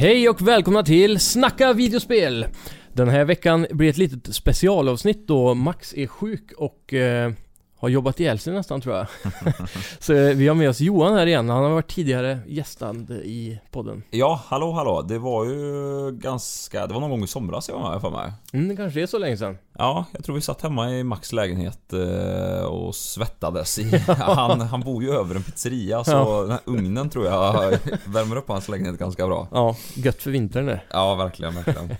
Hej och välkomna till Snacka videospel! Den här veckan blir ett litet specialavsnitt då Max är sjuk och eh, har jobbat ihjäl sig nästan tror jag. Så eh, vi har med oss Johan här igen, han har varit tidigare gästande i podden. Ja, hallå hallå. Det var ju ganska... Det var någon gång i somras jag var med för mig. Mm, det kanske är så länge sedan. Ja, jag tror vi satt hemma i Max lägenhet eh, och svettades i... Han, han bor ju över en pizzeria så Ja. den här ugnen tror jag värmer upp hans lägenhet ganska bra. Ja, gött för vintern det. Ja, verkligen, verkligen.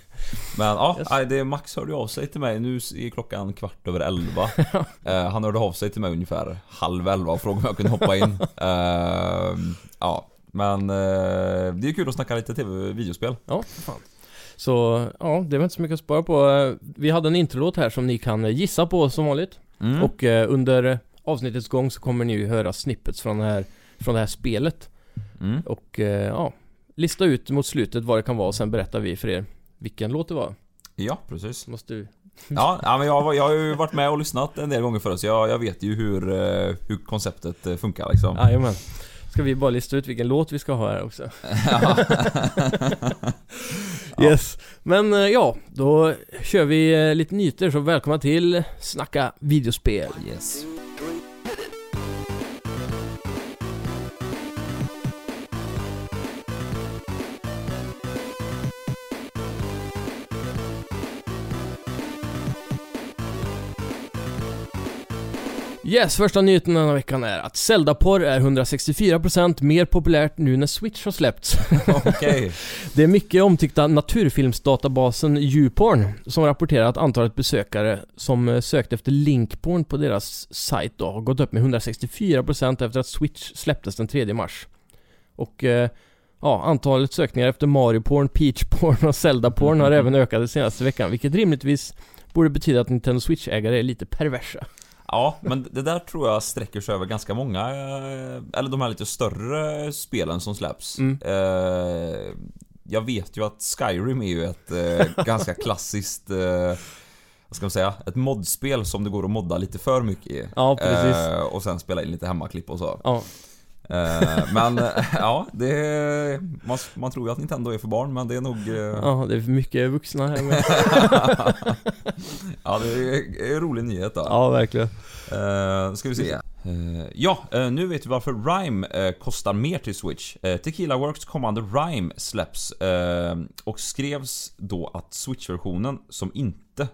Men ja, Yes. det, Max hörde av sig till mig, nu är klockan kvart över elva. Eh, han hörde av sig till mig ungefär halv elva och frågade om jag kunde hoppa in. Eh, ja, men eh, det är kul att snacka lite tv-videospel. Ja, för fan. Så, ja, det var inte så mycket att spara på. Eh, Vi hade en introlåt här som ni kan gissa på som vanligt. Mm. Och under avsnittets gång så kommer ni ju höra snippets från det här, från det här spelet. Mm. Och ja, lista ut mot slutet vad det kan vara och sen berättar vi för er vilken låt det var. Ja, precis. Måste du... Ja, ja men jag, har- jag har ju varit med och lyssnat en del gånger förut så jag, jag vet ju hur, eh, hur konceptet eh, funkar liksom. Jajamän. Ska vi bara lista ut vilken låt vi ska ha här också? Yes. Men eh, ja, då kör vi lite nyheter så välkomna till Snacka videospel. yes. Yes, första nyheten den här veckan är att Zelda-porr är 164% mer populärt nu när Switch har släppts. Okej. Det är mycket omtyckta naturfilmsdatabasen YouPorn som rapporterar att antalet besökare som eh, sökt efter linkporn på deras sajt då har gått upp med 164% efter att Switch släpptes den 3 mars. Och eh, ja, antalet sökningar efter Mario-porn, Peach-porn och Zelda-porn har även ökat den senaste veckan, vilket rimligtvis borde betyda att Nintendo Switch-ägare är lite perversa. Ja, men det där tror jag sträcker sig över ganska många, eh, eller de här lite större spelen som släpps. Mm. Eh, jag vet ju att Skyrim är ju ett eh, ganska klassiskt, vad ska man säga, ett modspel som det går att modda lite för mycket i. Ja, precis. Eh, och sen spela in lite hemmaklipp och så. Ja, men eh, ja, det, man, man tror ju att Nintendo är för barn men det är nog... eh, ja, det är mycket vuxna här med. ja, det är en rolig nyhet då. Ja, verkligen. Eh, ska vi se. Eh, ja, eh, nu vet vi varför Rime kostar mer till Switch. Uh, Tequila Works kommande Rime släpps och skrevs då att Switch-versionen, som inte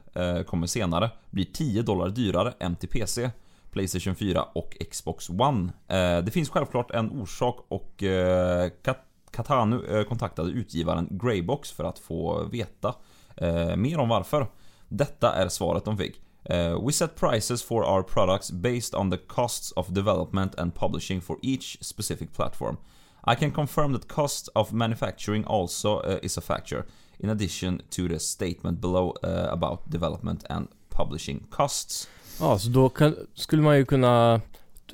kommer senare, blir 10 dollar dyrare än till PC. Playstation 4 och Xbox One. Eh, det finns självklart en orsak och eh, Katanu eh, kontaktade utgivaren Greybox för att få veta mer om varför. Detta är svaret de fick. We set prices for our products based on the costs of development and publishing for each specific platform. I can confirm that cost of manufacturing also is a factor, in addition to the statement below about development and publishing costs. Ja, så då kan, skulle man ju kunna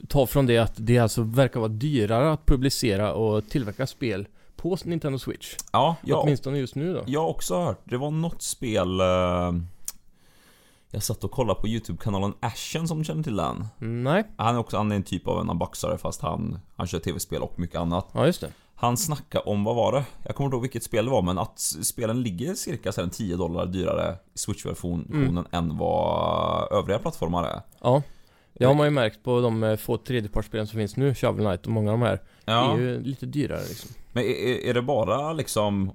ta från det att det alltså verkar vara dyrare att publicera och tillverka spel på Nintendo Switch. Ja, jag, Åtminstone just nu då. jag har också hört. Det var något spel... eh, jag satt och kollade på YouTube-kanalen Ashen som du känner till den. Nej, Han är också han är en typ av en unboxare fast han, han kör tv-spel och mycket annat. ja just det. Han snackade om, vad var det? Jag kommer inte ihåg vilket spel det var men att spelen ligger cirka så här 10 dollar dyrare i Switch-versionen Mm. än vad övriga plattformar är. Ja. Det har man ju märkt på de eh, få tredjepartsspelen som finns nu, Shovel Knight och många av de här. Ja. är ju lite dyrare liksom. Men är, är- det bara liksom,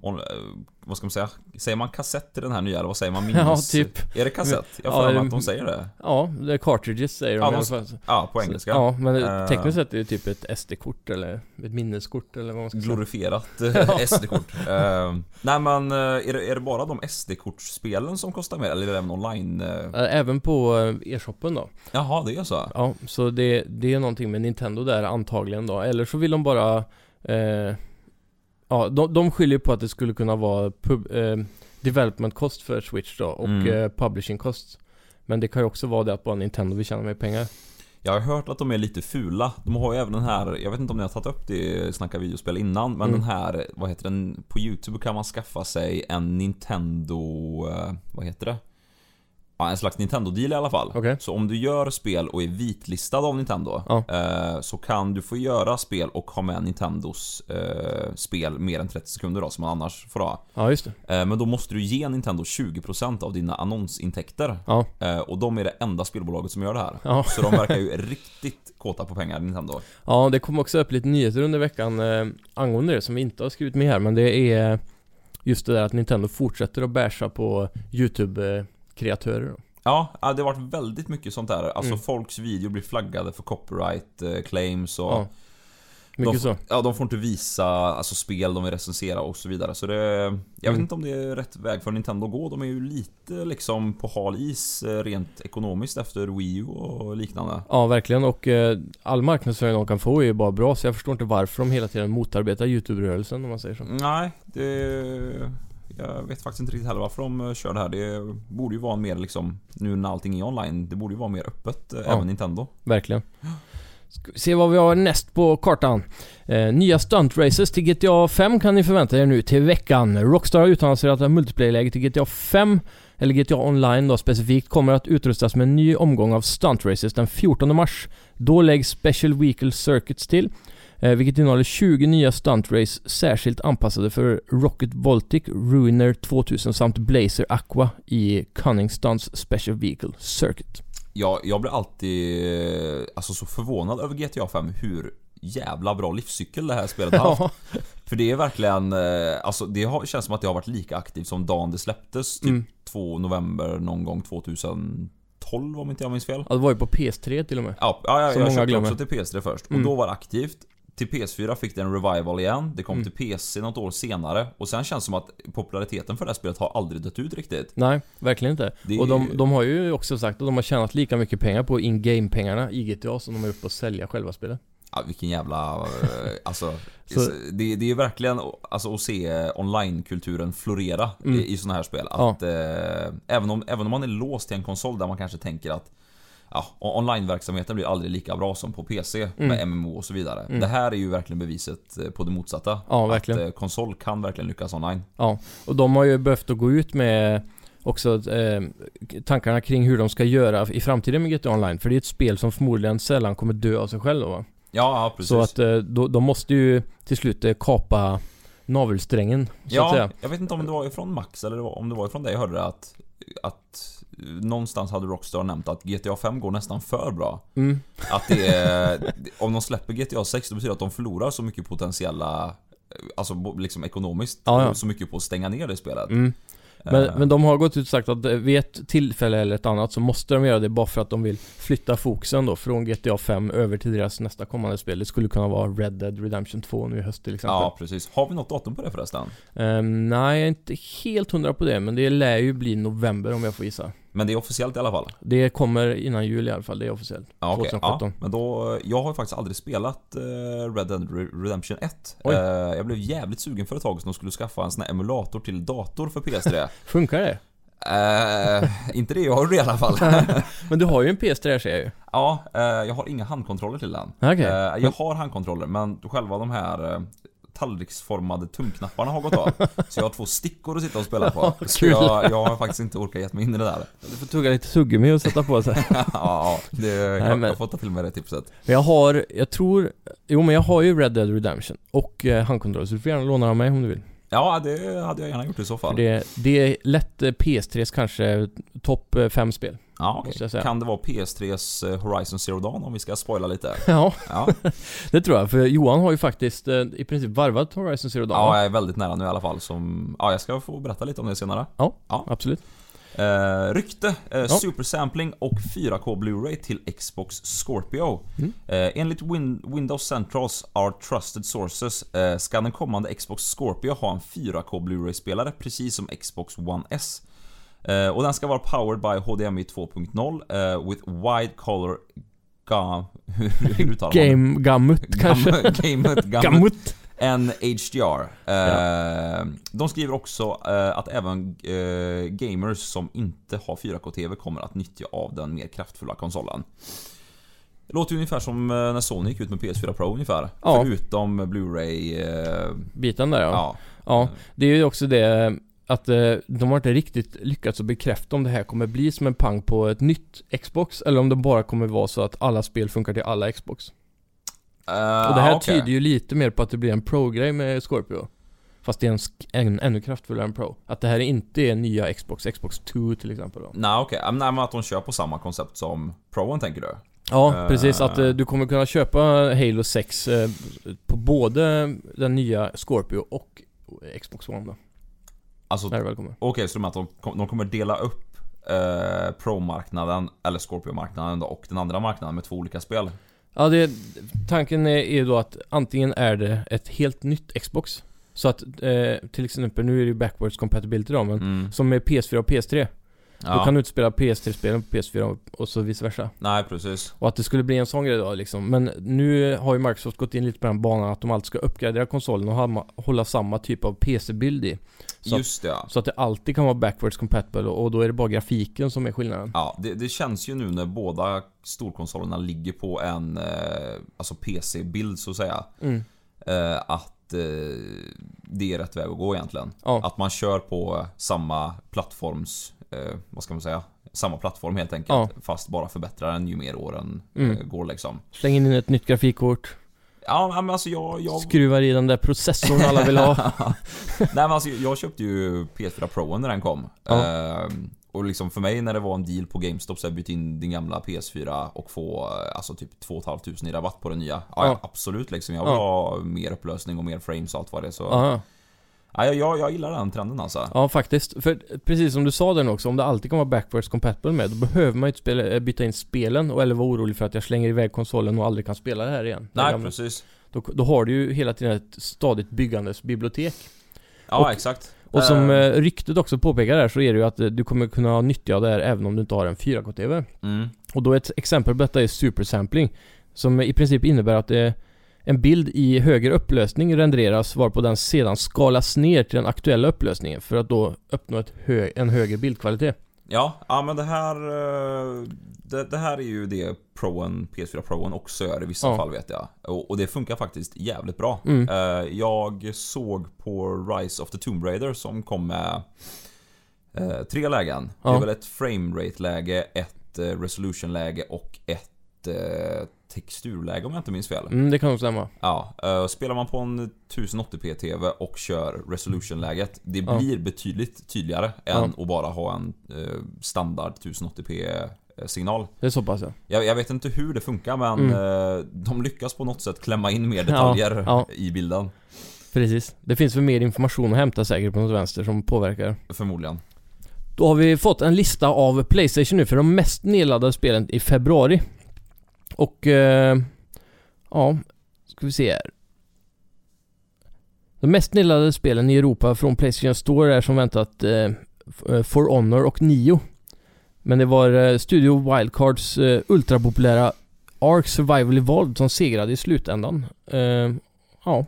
vad ska man säga? Säger man kassett i den här nya eller vad säger man? Ja, Minnes? typ. Är det kassett? Jag Ja, mig det- att de säger det. Ja, det är cartridges säger de Ja, i alla de- fall. Ja, på engelska. Ja, men Eh. tekniskt sett är det typ ett SD-kort eller ett minneskort eller vad man ska säga. Glorifierat eh, SD-kort. Eh, nej men, är det, är det bara de SD-kortspelen som kostar mer? Eller är det även online? Eh, Även på e-shoppen då. Jaha, det är så? Ja, så det, det är någonting med Nintendo där antagligen då. Eller så vill de bara... Eh, ja, de, de skyller på att det skulle kunna vara pub, eh, development cost för Switch då och Mm. eh, publishing cost. Men det kan ju också vara det att bara Nintendo vill tjäna mer pengar. Jag har hört att de är lite fula. De har ju även den här, jag vet inte om ni har tagit upp det i Snacka videospel innan, men Mm. den här, vad heter den? På YouTube kan man skaffa sig en Nintendo, eh, vad heter det? Ja, en slags Nintendo-deal i alla fall. Okej. Så om du gör spel och är vitlistad av Nintendo Ja. eh, Så kan du få göra spel och ha med Nintendos eh, spel mer än 30 sekunder då, som man annars får ha. Ja, just det. Eh, men då måste du ge Nintendo 20% av dina annonsintäkter. Ja. Eh, och de är det enda spelbolaget som gör det här. Ja. Så de verkar ju riktigt kåta på pengar, Nintendo. Ja, det kom också upp lite nyheter under veckan eh, angående det som vi inte har skrivit med här, men det är just det där att Nintendo fortsätter att basha på YouTube-kreatörer. då. Ja, det har varit väldigt mycket sånt där. Alltså Mm. folks video blir flaggade för copyright eh, claims och... Ja. Mycket de, så. Ja, de får inte visa alltså, spel de vill recensera och så vidare. Så det... Jag vet Mm. inte om det är rätt väg för Nintendo att gå. De är ju lite liksom på hal is eh, rent ekonomiskt efter Wii U och liknande. Ja, verkligen. Och eh, all marknadsföring de kan få är ju bara bra, så jag förstår inte varför de hela tiden motarbetar YouTube-rörelsen om man säger så. Nej, det... Jag vet faktiskt inte riktigt heller varför de eh, kör det här. Det borde ju vara mer liksom... Nu när allting är online, det borde ju vara mer öppet, eh, Ja. även Nintendo. Verkligen. Ska vi se vad vi har näst på kartan. Eh, nya stunt races till GTA 5 kan ni förvänta er nu till veckan. Rockstar har utannonserat att multiplayer-läget till GTA 5, eller GTA Online då specifikt, kommer att utrustas med en ny omgång av stunt races den 14 mars. Då läggs Special Vehicle Circuits till, vilket innehåller 20 nya stunt race särskilt anpassade för Rocket Voltic, Ruiner 2000 samt Blazer Aqua i Cunning Stunts Special Vehicle Circuit. Jag, jag blir alltid eh, alltså, så förvånad över GTA 5 hur jävla bra livscykel det här spelet har haft. Ja, För det är verkligen, eh, alltså det har, känns som att det har varit lika aktivt som dagen det släpptes. Typ Mm. 2 november någon gång 2012 om inte jag minns fel. Ja, det var ju på PS3 till och med. Ja, ja jag, Som jag köpte glömmer. också till PS3 först. Mm. Och då var det aktivt. Till PS4 fick det en revival igen. Det kom Mm. till PC något år senare. Och sen känns det som att populariteten för det här spelet har aldrig dött ut riktigt. Nej, verkligen inte. Det Och de, de har ju också sagt att de har tjänat lika mycket pengar på in-game pengarna i GTA som de har gjort på att sälja själva spelet. Ja, vilken jävla... eh, alltså, Så- det, det är verkligen alltså, att se online-kulturen florera Mm. i, i sådana här spel. Ja. Att, eh, även, om, även om man är låst till en konsol där man kanske tänker att ja, online-verksamheten blir aldrig lika bra som på PC Mm. med MMO och så vidare. Mm. Det här är ju verkligen beviset eh, på det motsatta. Ja, verkligen. Att eh, konsol kan verkligen lyckas online. Ja, och de har ju behövt att gå ut med också eh, tankarna kring hur de ska göra i framtiden med GTA Online. För det är ett spel som förmodligen sällan kommer dö av sig själv då, va? Ja, precis. Så att eh, då, de måste ju till slut kapa navelsträngen, så att ja, säga. jag vet inte om det var ifrån Max eller om det var ifrån dig jag hörde det att, att Någonstans hade Rockstar nämnt att GTA 5 går nästan för bra. Mm. Att det är, om de släpper GTA 6 då betyder det att de förlorar så mycket potentiella Alltså liksom ekonomiskt, Ja, ja. så mycket på att stänga ner det spelet. Mm. Men, Eh, men de har gått ut och sagt att vid ett tillfälle eller ett annat så måste de göra det bara för att de vill flytta fokusen då från GTA 5 över till deras nästa kommande spel. Det skulle kunna vara Red Dead Redemption 2 nu i höst till exempel. Ja, precis. Har vi något datum på det förresten? Ehm, nej, jag är inte helt hundra på det, men det lär ju bli november om jag får gissa. Men det är officiellt i alla fall? Det kommer innan jul i alla fall, det är officiellt. Ja, okej. 2017. Ja, men då, jag har faktiskt aldrig spelat eh, Red Dead Re- Redemption 1. Oj. Eh, jag blev jävligt sugen för ett tag sedan och skulle skaffa en sån här emulator till dator för PS3. Funkar det? Eh, inte det jag har i alla fall. Men du har ju en PS3 här ser jag ju. ja, eh, jag har inga handkontroller till den. Okej. Eh, jag har handkontroller men själva de här tallriksformade tumknapparna har gått av. Så jag har två stickor att sitta och spela på. Så jag, jag har faktiskt inte orkat ge mig in i det där. Du får tugga lite tuggummi och sätta på sig. ja, det, jag, men- jag får ta till mig det tipset. Men jag har, jag tror, jo men jag har ju Red Dead Redemption och eh, handkontroller så du får gärna låna av mig om du vill. Ja, det hade jag gärna gjort i så För fall. det, det är lätt eh, PS3s kanske topp 5 spel. Ja, säga. Kan det vara PS3s eh, Horizon Zero Dawn om vi ska spoila lite? Ja, Ja, det tror jag. För Johan har ju faktiskt eh, i princip varvat Horizon Zero Dawn. ja jag är väldigt nära nu i alla fall. Som, ja, jag ska få berätta lite om det senare. Absolut. Eh, rykte, eh, supersampling och 4K Blu-ray till Xbox Scorpio. Mm. Eh, enligt Win Windows Centrals Our Trusted Sources eh, ska den kommande Xbox Scorpio ha en 4K Blu-ray-spelare precis som Xbox One S. Eh, och den ska vara powered by HDMI 2.0 eh, with wide color ga... Hur, hur? Game Gammut kanske? Gamet, gamet, Gammut? En HDR. Eh, De skriver också eh, att även eh, gamers som inte har 4K-TV kommer att nyttja av den mer kraftfulla konsolen. Det låter ungefär som när Sony gick ut med PS4 Pro ungefär. Ja. Förutom Blu-ray... Biten där ja. ja. Ja, det är ju också det att de har inte riktigt lyckats att bekräfta om det här kommer bli som en pang på ett nytt Xbox eller om det bara kommer vara så att alla spel funkar till alla Xbox. Eh, Och det här okej. tyder ju lite mer på att det blir en Pro-grej med Scorpio. Fast det är en, en ännu kraftfullare än Pro. Att det här inte är nya Xbox, Xbox 2 till exempel då. Nej okej, okay. men att de kör på samma koncept som Proen tänker du? Ja, Eh. precis. Att eh, du kommer kunna köpa Halo 6 eh, på både den nya Scorpio och Xbox One då. Alltså, När okej det väl kommer. så du menar att de, de kommer dela upp Pro-marknaden, eller Scorpio-marknaden då, och den andra marknaden med två olika spel? Ja, det, tanken är, är då att antingen är det ett helt nytt Xbox. Så att eh, till exempel, nu är det ju backwards compatibility då, men Mm. som med PS4 och PS3. Då Ja. kan du inte spela PS3-spelen på PS4 och- så vice versa. Nej precis. Och att det skulle bli en sån grej då liksom. Men nu har ju Microsoft gått in lite på den banan att de alltid ska uppgradera konsolen och ha, hålla samma typ av PC-bild i. Så, Just det ja. så att det alltid kan vara backwards compatible och, och då är det bara grafiken som är skillnaden. Ja, det, det känns ju nu när båda storkonsolerna ligger på en eh, alltså PC-bild så att säga. Mm. Eh, att eh, det är rätt väg att gå egentligen. Ja. Att man kör på samma plattforms, eh, vad ska man säga? Samma plattform helt enkelt. Ja. Fast bara förbättrar den ju mer åren Mm. eh, går liksom. Släng in ett nytt grafikkort. Ja men alltså jag... jag... Skruvar i den där processorn alla vill ha. Nej men alltså jag köpte ju PS4 Pro när den kom. Ja. Och liksom för mig när det var en deal på GameStop så jag bytt in din gamla PS4 och få eh, alltså typ 2 500 i rabatt på den nya. Ja, Ja. absolut liksom. Jag vill Ja. ha mer upplösning och mer frames och allt vad det är så. Ja, Ja, jag, jag gillar den trenden alltså. ja, faktiskt. För precis som du sa nu också, om det alltid kan vara backwards compatible med, då behöver man ju inte spela, eh, byta in spelen och eller vara orolig för att jag slänger iväg konsolen och aldrig kan spela det här igen. Nej gamla. precis. Då, då har du ju hela tiden ett stadigt byggandes bibliotek. Ja Och- exakt. Och som eh, ryktet också påpekar där så är det ju att eh, du kommer kunna nyttja det här även om du inte har en 4K-TV. mm. Och då ett exempel på detta är supersampling. Som i princip innebär att det en bild i högre upplösning renderas varpå den sedan skalas ner till den aktuella upplösningen för att då uppnå hö en högre bildkvalitet. Ja, ja men det här... eh, Det, det här är ju det Proen, PS4 Proen också gör i vissa Ja. fall vet jag. Och, och det funkar faktiskt jävligt bra. Mm. Eh, Jag såg på Rise of the Tomb Raider som kom med eh, tre lägen. Det Ja. är väl ett framerate-läge, ett resolution-läge och ett texturläge om jag inte minns fel. Mm, det kan nog stämma. Ja, eh, spelar man på en 1080p-TV och kör resolution-läget, det Ja. blir betydligt tydligare Ja. än att bara ha en eh, standard 1080p-signal. Det är så pass ja. Jag, jag vet inte hur det funkar men Mm. eh, de lyckas på något sätt klämma in mer detaljer ja. i bilden. Precis. Det finns väl mer information att hämta säkert på något vänster som påverkar. Förmodligen. Då har vi fått en lista av Playstation nu för de mest nedladdade spelen i februari. Och... Eh, ja, ska vi se här. De mest nedladdade spelen i Europa från Playstation Store är som väntat eh, eh, For Honor och Nio. Men det var eh, Studio Wildcards eh, ultrapopulära Ark Survival Evolved som segrade i slutändan. Eh, ja.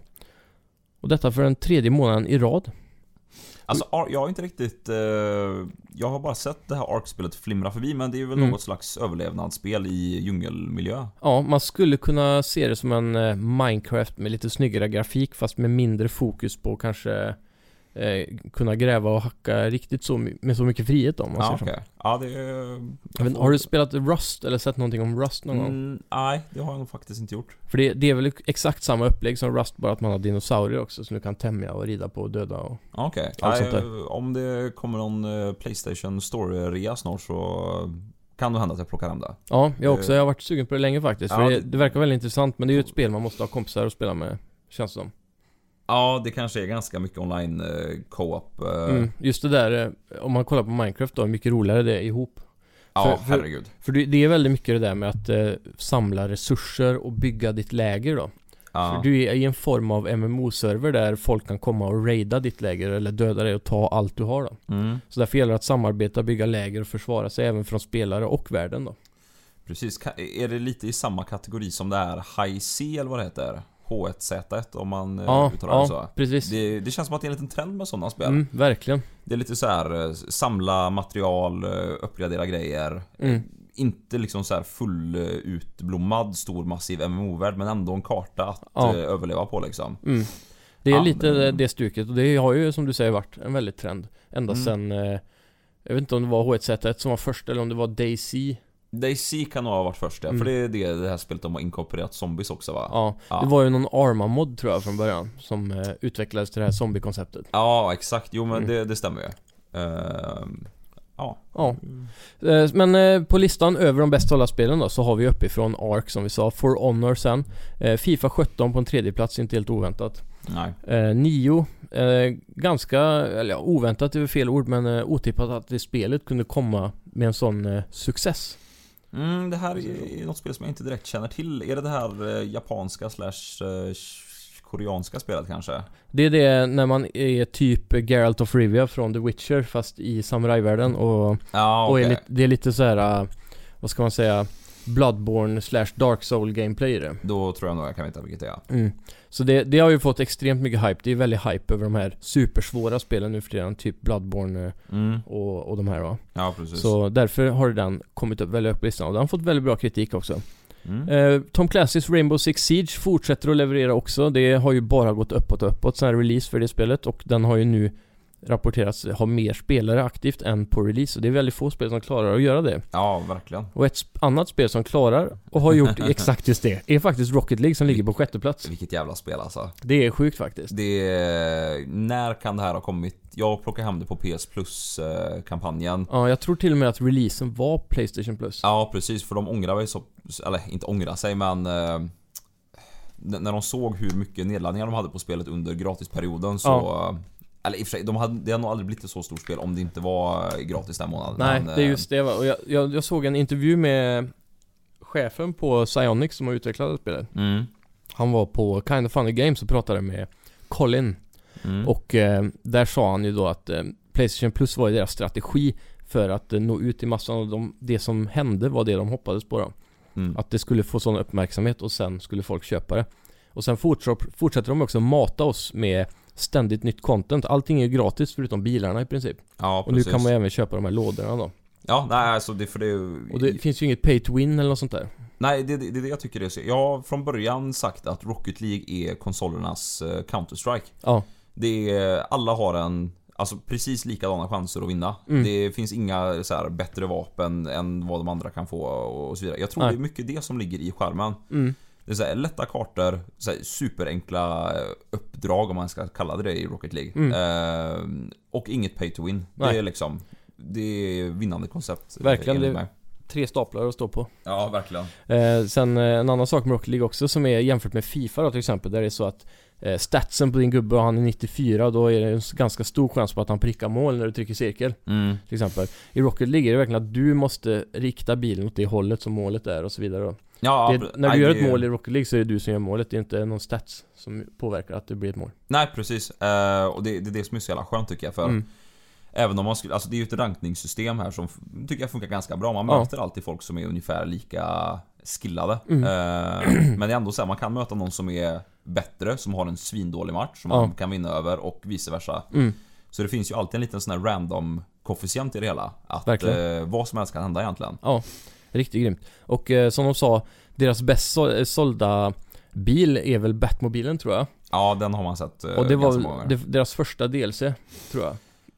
Och detta för den tredje månaden i rad. Alltså jag har inte riktigt... Eh, jag har bara sett det här Ark-spelet flimra förbi men det är väl Mm. något slags överlevnadsspel i djungelmiljö. Ja, man skulle kunna se det som en eh, Minecraft med lite snyggare grafik fast med mindre fokus på kanske eh, kunna gräva och hacka riktigt så med så mycket frihet om man Ja, säger okej. så. Ja, det... är- vet, inte, har du spelat Rust eller sett någonting om Rust någon gång? Mm, nej, det har jag nog faktiskt inte gjort. För det, det är väl exakt samma upplägg som Rust, bara att man har dinosaurier också som du kan tämja och rida på och döda och... Okej. Eh, Om det kommer någon eh, Playstation Store-rea snart så kan det hända att jag plockar hem det. Ja, jag också. Eh, Jag har varit sugen på det länge faktiskt. För ja, det, det- det verkar väldigt intressant, men det är ju ett spel man måste ha kompisar att spela med, känns det som. Ja, det kanske är ganska mycket online eh, co-op. eh, Mm. Just det där, eh, om man kollar på Minecraft då, hur mycket roligare det är ihop. Ja, för- för- herregud. För det, är väldigt mycket det där med att eh, samla resurser och bygga ditt läger då. Ja. För du är i en form av MMO-server där folk kan komma och raida ditt läger eller döda dig och ta allt du har då. Mm. Så därför gäller det att samarbeta, bygga läger och försvara sig även från spelare och världen då. Precis. Är det lite i samma kategori som det är High C eller vad det heter? H1Z1 om man eh, Ja, uttalar det ja, så. precis. Det, det känns som att det är en liten trend med sådana spel. Mm, verkligen. Det är lite så här eh, samla material, eh, uppgradera grejer. Mm. Inte liksom så här full eh, utblommad stor massiv MMO-värld men ändå en karta att Ja. överleva på liksom. Mm. Det är lite det stuket och det har ju som du säger varit en väldigt trend. Ända Mm. sen Jag vet inte om det var H1Z1 som var först eller om det var DayZ DayZ kan nog ha varit först ja, Mm. för det är det, det här spelet de har inkorporerat zombies också va? Ja, Ja. det var ju någon Arma-mod tror jag från början Som eh, utvecklades till det här zombie-konceptet Ja, exakt. Jo men Mm. det, det stämmer ju. Ehm, ja. Ja Eh, Men eh, på listan över de bäst sålda spelen då så har vi uppifrån Ark som vi sa, For Honor sen eh, Fifa 17 på en tredje plats inte helt oväntat Nej. Nio Ganska, eller ja, oväntat är väl fel ord men otippat att det spelet kunde komma med en sån success Mm, det här är något spel som jag inte direkt känner till. Är det det här eh, japanska slash eh, koreanska spelet kanske? Det är det när man är typ Geralt of Rivia från The Witcher fast i samurajvärlden och, Ja, och okej. är det är lite så här äh, vad ska man säga, Bloodborne slash Dark Soul gameplay i det. Då tror jag nog jag kan veta vilket det är. Mm. Så det, det har ju fått extremt mycket hype. Det är väldigt hype över de här supersvåra spelen nu för tiden, typ Bloodborne eh, Mm. och, och de här va. Ja, precis. Så därför har den kommit upp väldigt upp på listan och den har fått väldigt bra kritik också. Mm. Eh, Tom Clancy's Rainbow Six Siege fortsätter att leverera också. Det har ju bara gått uppåt och uppåt sen release för det spelet och den har ju nu rapporterats ha mer spelare aktivt än på release och det är väldigt få spel som klarar att göra det. Ja, verkligen. Och ett annat spel som klarar och har gjort exakt just det är faktiskt Rocket League som ligger på sjätte plats. Vilket jävla spel alltså. Det är sjukt faktiskt. Det är, När kan det här ha kommit? Jag plockar hem det på PS Plus-kampanjen. Ja, jag tror till och med att releasen var Playstation Plus. Ja, precis. För de ångrar väl så... Eller inte ångrar sig, men... Eh, när de såg hur mycket nedladdningar de hade på spelet under gratisperioden så... Ja. Eller i och för sig, de hade, det hade nog aldrig blivit ett så stort spel om det inte var gratis den månaden. Nej, men, det är eh, just det va. Och jag, jag, jag såg en intervju med chefen på Psyonix som har utvecklat spelet. Mm, Han var på Kind of Funny Games och pratade med Colin. mm. Och eh, där sa han ju då att eh, Playstation Plus var deras strategi för att eh, nå ut till massan och de, det som hände var det de hoppades på då. Mm. Att det skulle få sån uppmärksamhet och sen skulle folk köpa det. Och sen fortsätter de också mata oss med ständigt nytt content. Allting är ju gratis förutom bilarna i princip. Ja, Och nu precis. kan man ju även köpa de här lådorna då. Ja, nej alltså det för det... Och det finns ju inget pay to win eller något sånt där. Nej, det, det, det är det jag tycker det är så. Jag har från början sagt att Rocket League är konsolernas eh, Counter-Strike. Ja, Det är, alla har en, alltså precis likadana chanser att vinna. Mm. Det finns inga så här, bättre vapen än vad de andra kan få och så vidare. Jag tror Nej. det är mycket det som ligger i skärmen. mm. Det är så här, lätta kartor, så här, superenkla eh, uppdrag om man ska kalla det det i Rocket League. Mm. Eh, och inget pay to win. Nej. Det är liksom, det är vinnande koncept. eh, Verkligen, det- mig. Tre staplar att stå på. Ja, verkligen. Eh, sen eh, en annan sak med Rocket League också som är jämfört med Fifa då till exempel Där det är så att eh, statsen på din gubbe och han är 94 Då är det en ganska stor chans på att han prickar mål när du trycker cirkel Mm. Till exempel I Rocket League är det verkligen att du måste rikta bilen åt det hållet som målet är och så vidare då. Ja, det, När du gör ett mål i Rocket League så är det du som gör målet Det är inte någon stats som påverkar att det blir ett mål Nej, precis. Eh, och det, det är det som är så jävla skönt tycker jag. För mm. Även om man skulle, alltså det är ju ett rankningssystem här som tycker jag funkar ganska bra. Man Ja. möter alltid folk som är ungefär lika skillade. Mm. Eh, men det är ändå så här, man kan möta någon som är bättre, som har en svindålig match som Ja. man kan vinna över och vice versa. Mm. Så det finns ju alltid en liten sån här random koefficient i det hela. Att eh, vad som helst kan hända egentligen. Ja, riktigt grymt Och eh, som de sa Deras bäst så- eh, sålda bil är väl Batmobilen tror jag Ja, den har man sett eh, Och det var det, deras första DLC, tror jag.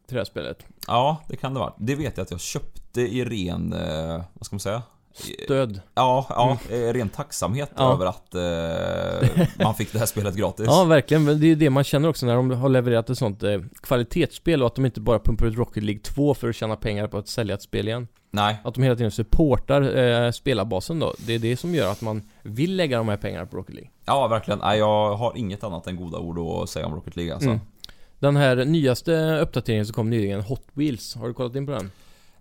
Till det här spelet. Ja, det kan det vara. Det vet jag att jag köpte i ren, eh, vad ska man säga? Död. Ja, ja eh, ren tacksamhet Ja. över att eh, man fick det här spelet gratis. Ja, verkligen. Men det är ju det man känner också när de har levererat ett sånt eh, kvalitetsspel och att de inte bara pumpar ut Rocket League 2 för att tjäna pengar på att sälja ett spel igen. Nej, Att de hela tiden supportar eh, spelarbasen då. Det är det som gör att man vill lägga de här pengarna på Rocket League. ja verkligen. Nej, jag har inget annat än goda ord att säga om Rocket League alltså. Mm. Den här nyaste uppdateringen som kom nyligen, Hot Wheels, har du kollat in på den?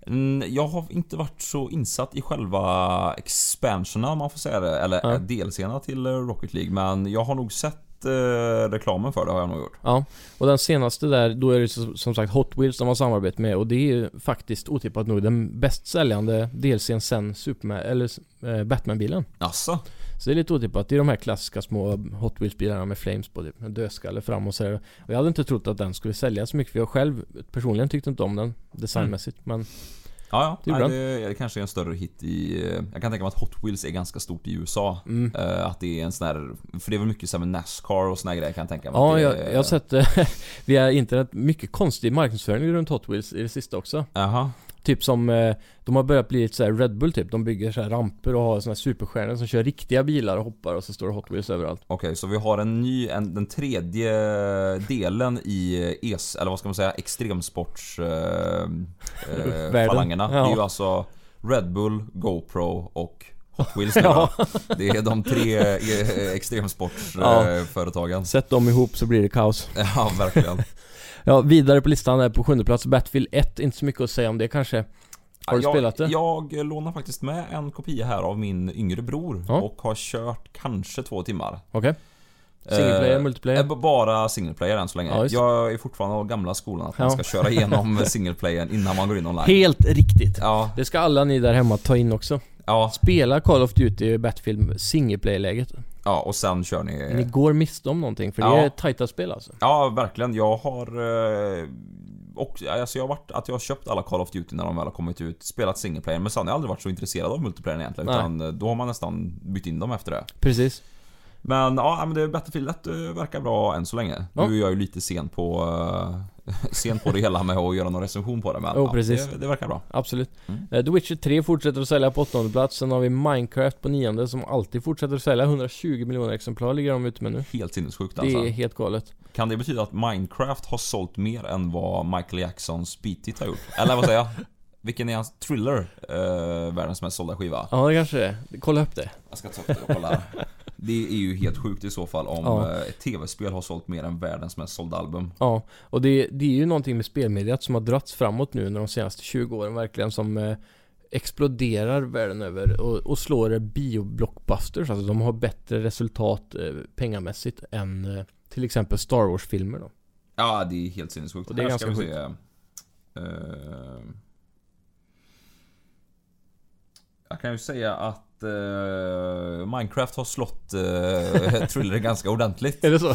Mm, jag har inte varit så insatt i själva expansionen om man får säga det, eller Ja. delserna till Rocket League, men jag har nog sett eh, reklamen för det har jag nog gjort. Ja, och den senaste där, då är det som sagt Hot Wheels de har samarbete med och det är ju faktiskt otippat nog den bäst säljande DLCn sen Superman, eller eh, Batman-bilen. Asså? Så det är lite otippat. Det är de här klassiska små Hot Wheels-bilarna med flames på, typ, med dödskalle fram och så här. Och jag hade inte trott att den skulle sälja så mycket för jag själv personligen tyckte inte om den designmässigt. Men Ja, ja. Det Nej, det, kanske är en större hit i... eh, Jag kan tänka mig att Hot Wheels är ganska stort i USA. Mm. Eh, Att det är en sån här... För det är väl mycket med Nascar och såna grejer kan jag tänka mig. Ja, jag, är- jag har sett via internet mycket konstig marknadsföring runt Hot Wheels i det sista också. Jaha. Typ som, eh, de har börjat bli lite så här Red Bull typ. De bygger så här ramper och har såna här superstjärnor som kör riktiga bilar och hoppar och så står det Hot Wheels överallt. Okej, så vi har en ny, en, den tredje delen i eh, ES, eller vad ska man säga, extremsports... Eh, eh. Ja. Det är ju alltså Red Bull, GoPro och Hot Wheels nu Ja. Det är de tre eh, Ja. extremsportsföretagen. Sätt dem ihop så blir det kaos. Ja, verkligen. Ja, vidare på listan är på sjunde plats Battlefield 1. Inte så mycket att säga om det kanske. Har du jag, spelat det? Jag lånar faktiskt med en kopia här av min yngre bror Ja. och har kört kanske två timmar. Okej. Single player, Eh, multiplayer? eh, Bara single player än så länge. Ja, jag är fortfarande av gamla skolan att man ska köra igenom single player innan man går in online. Helt riktigt. Ja, Det ska alla ni där hemma ta in också. ja, Spela Call of Duty Battlefield single player-läget. ja, och sen kör Ni ni... går miste om någonting för Ja. det är tajta spel alltså. Ja, verkligen. Jag har... eh, Och, alltså jag har varit att jag har köpt alla Call of Duty när de väl har kommit ut, spelat single player, men sen har jag aldrig varit så intresserad av multiplayer egentligen. Nej. Utan då har man nästan bytt in dem efter det. Precis. Men ja, men det Battlefield 1 eh, verkar bra än så länge. Ja. Nu är jag ju lite sen på, uh, sen på det hela med att göra någon recension på det men Jo, ja, precis. Det, det verkar bra. Absolut. Mm. Eh, The Witcher 3 fortsätter att sälja på åttonde plats. Sen har vi Minecraft på nionde som alltid fortsätter att sälja. 120 miljoner exemplar ligger de ute med nu. Helt sinnessjukt Det alltså. är helt galet. Kan det betyda att Minecraft har sålt mer än vad Michael Jacksons Beat har gjort? Eller vad säger jag? Vilken är hans Thriller? Uh, världens mest sålda skiva. Ja, det kanske det är. Kolla upp det. Jag ska ta upp det och kolla. Det är ju helt sjukt i så fall om Ja. eh, ett tv-spel har sålt mer än världens mest sålda album. Ja, och det, det är ju någonting med spelmediet som har dragits framåt nu under de senaste 20 åren verkligen som eh, exploderar världen över och, och slår bio-blockbusters. Alltså de har bättre resultat eh, pengamässigt än till exempel Star Wars-filmer då. Ja, det är helt sinnessjukt. Och det är Här ska ganska vi se. Eh, jag kan ju säga att eh, Minecraft har slått uh, Thriller ganska ordentligt. Är det så?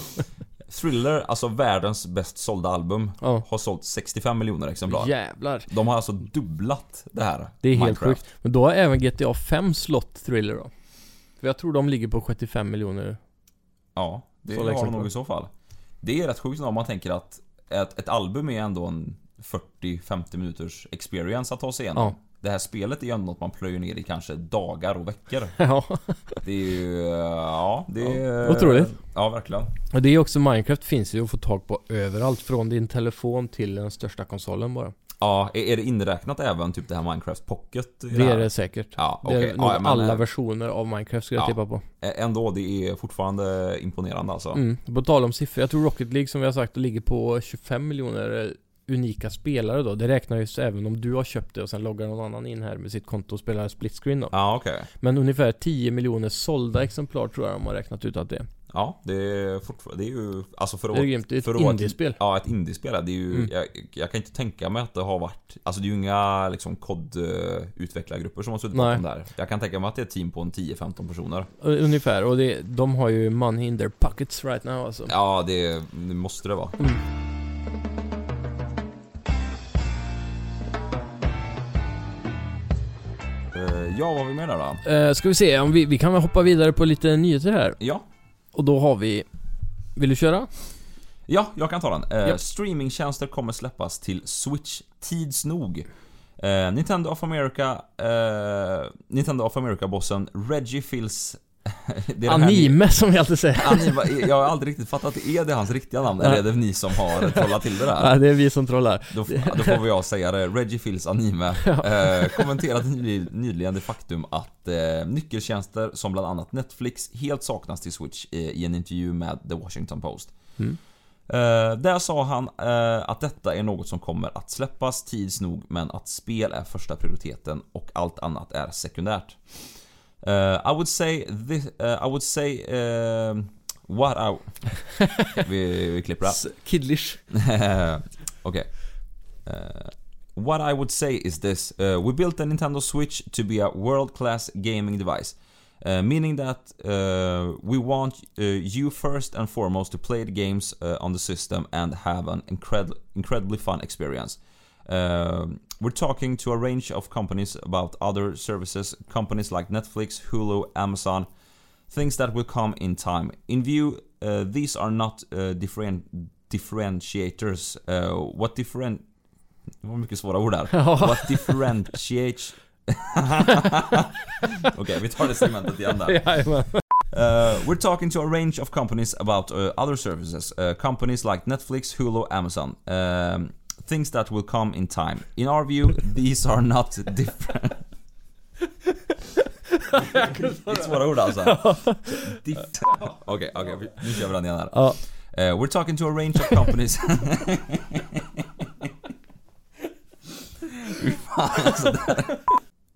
Thriller, alltså världens bäst sålda album, Ja. har sålt 65 miljoner exemplar. Jävlar. De har alltså dubblat det här. Det är helt Minecraft. sjukt. Men då har även GTA 5 slått Thriller då. För jag tror de ligger på 75 miljoner. Ja, det har de exemplar. nog i så fall. Det är rätt sjukt om man tänker att ett, ett album är ändå en 40-50 minuters experience att ta sig igenom. Ja. Det här spelet är ju ändå något man plöjer ner i kanske dagar och veckor. Ja. Det är ju... Ja, det är... Otroligt. Ja, verkligen. Och det är också Minecraft finns ju att få tag på överallt. Från din telefon till den största konsolen bara. Ja, är det inräknat även typ det här Minecraft Pocket? Det här? är det säkert. Ja, Det är Ja, men, alla eh, versioner av Minecraft skulle jag ja. tippa på. Ändå, det är fortfarande imponerande alltså. Mm. På tal om siffror, jag tror Rocket League som vi har sagt ligger på 25 miljoner eh, unika spelare då. Det räknar ju så även om du har köpt det och sen loggar någon annan in här med sitt konto och spelar split screen då. Ja, okej. Men ungefär 10 miljoner sålda exemplar tror jag de har räknat ut att det är. Ja, det är fortfarande... Det är ju... Alltså för Det är grymt. Det är ett indiespel. Ja, ett indiespel. Det är ju... Mm. Jag, jag kan inte tänka mig att det har varit... Alltså det är ju inga liksom kod-utvecklargrupper som har suttit Nej. bakom där. Jag kan tänka mig att det är ett team på en 10-15 personer. Ungefär. Och det, de har ju money in their pockets right now alltså. Ja, det, det måste det vara. Mm. Ja, vad har vi med där då? Uh, ska vi se, om vi, vi kan väl hoppa vidare på lite nyheter här. Ja. Och då har vi... Vill du köra? Ja, jag kan ta den. Eh, Japp. Streamingtjänster kommer släppas till Switch tids nog. Eh, Nintendo of America... Eh, Nintendo of America-bossen Reggie Fils... Anime som vi alltid säger. Anime, jag har aldrig riktigt fattat, är det hans riktiga namn? Eller är det ni som har trollat till det där? Ja, det är vi som trollar. Då, då får väl jag säga det. Reggie Fils Anime eh, kommenterade nyli- nyligen det faktum att eh, nyckeltjänster som bland annat Netflix helt saknas till Switch eh, i en intervju med The Washington Post. Mm. Eh, där sa han eh, att detta är något som kommer att släppas tids nog men att spel är första prioriteten och allt annat är sekundärt. Eh, I would say this, eh, I would say eh, what I... vi, vi klipper. S- Kidlish. okay. Uh, what I would say is this: uh, we built a Nintendo Switch to be a world-class gaming device, uh, meaning that uh, we want uh, you first and foremost to play the games uh, on the system and have an incred- incredibly fun experience. Uh, we're talking to a range of companies about other services, companies like Netflix, Hulu, Amazon, things that will come in time. In view, uh, these are not uh, different differentiators. Uh, what different... Det var mycket svåra ord där. What differentiates... Okej, vi tar det segmentet igen där. Uh, we're talking to a range of companies about uh, other services. Uh, companies like Netflix, Hulu, Amazon. Um, things that will come in time. In our view, these are not different. Riktigt svåra ord alltså. Okej, okej, nu kör vi den igen här. Ja. Uh, we're talking to a range of companies. Alltså, det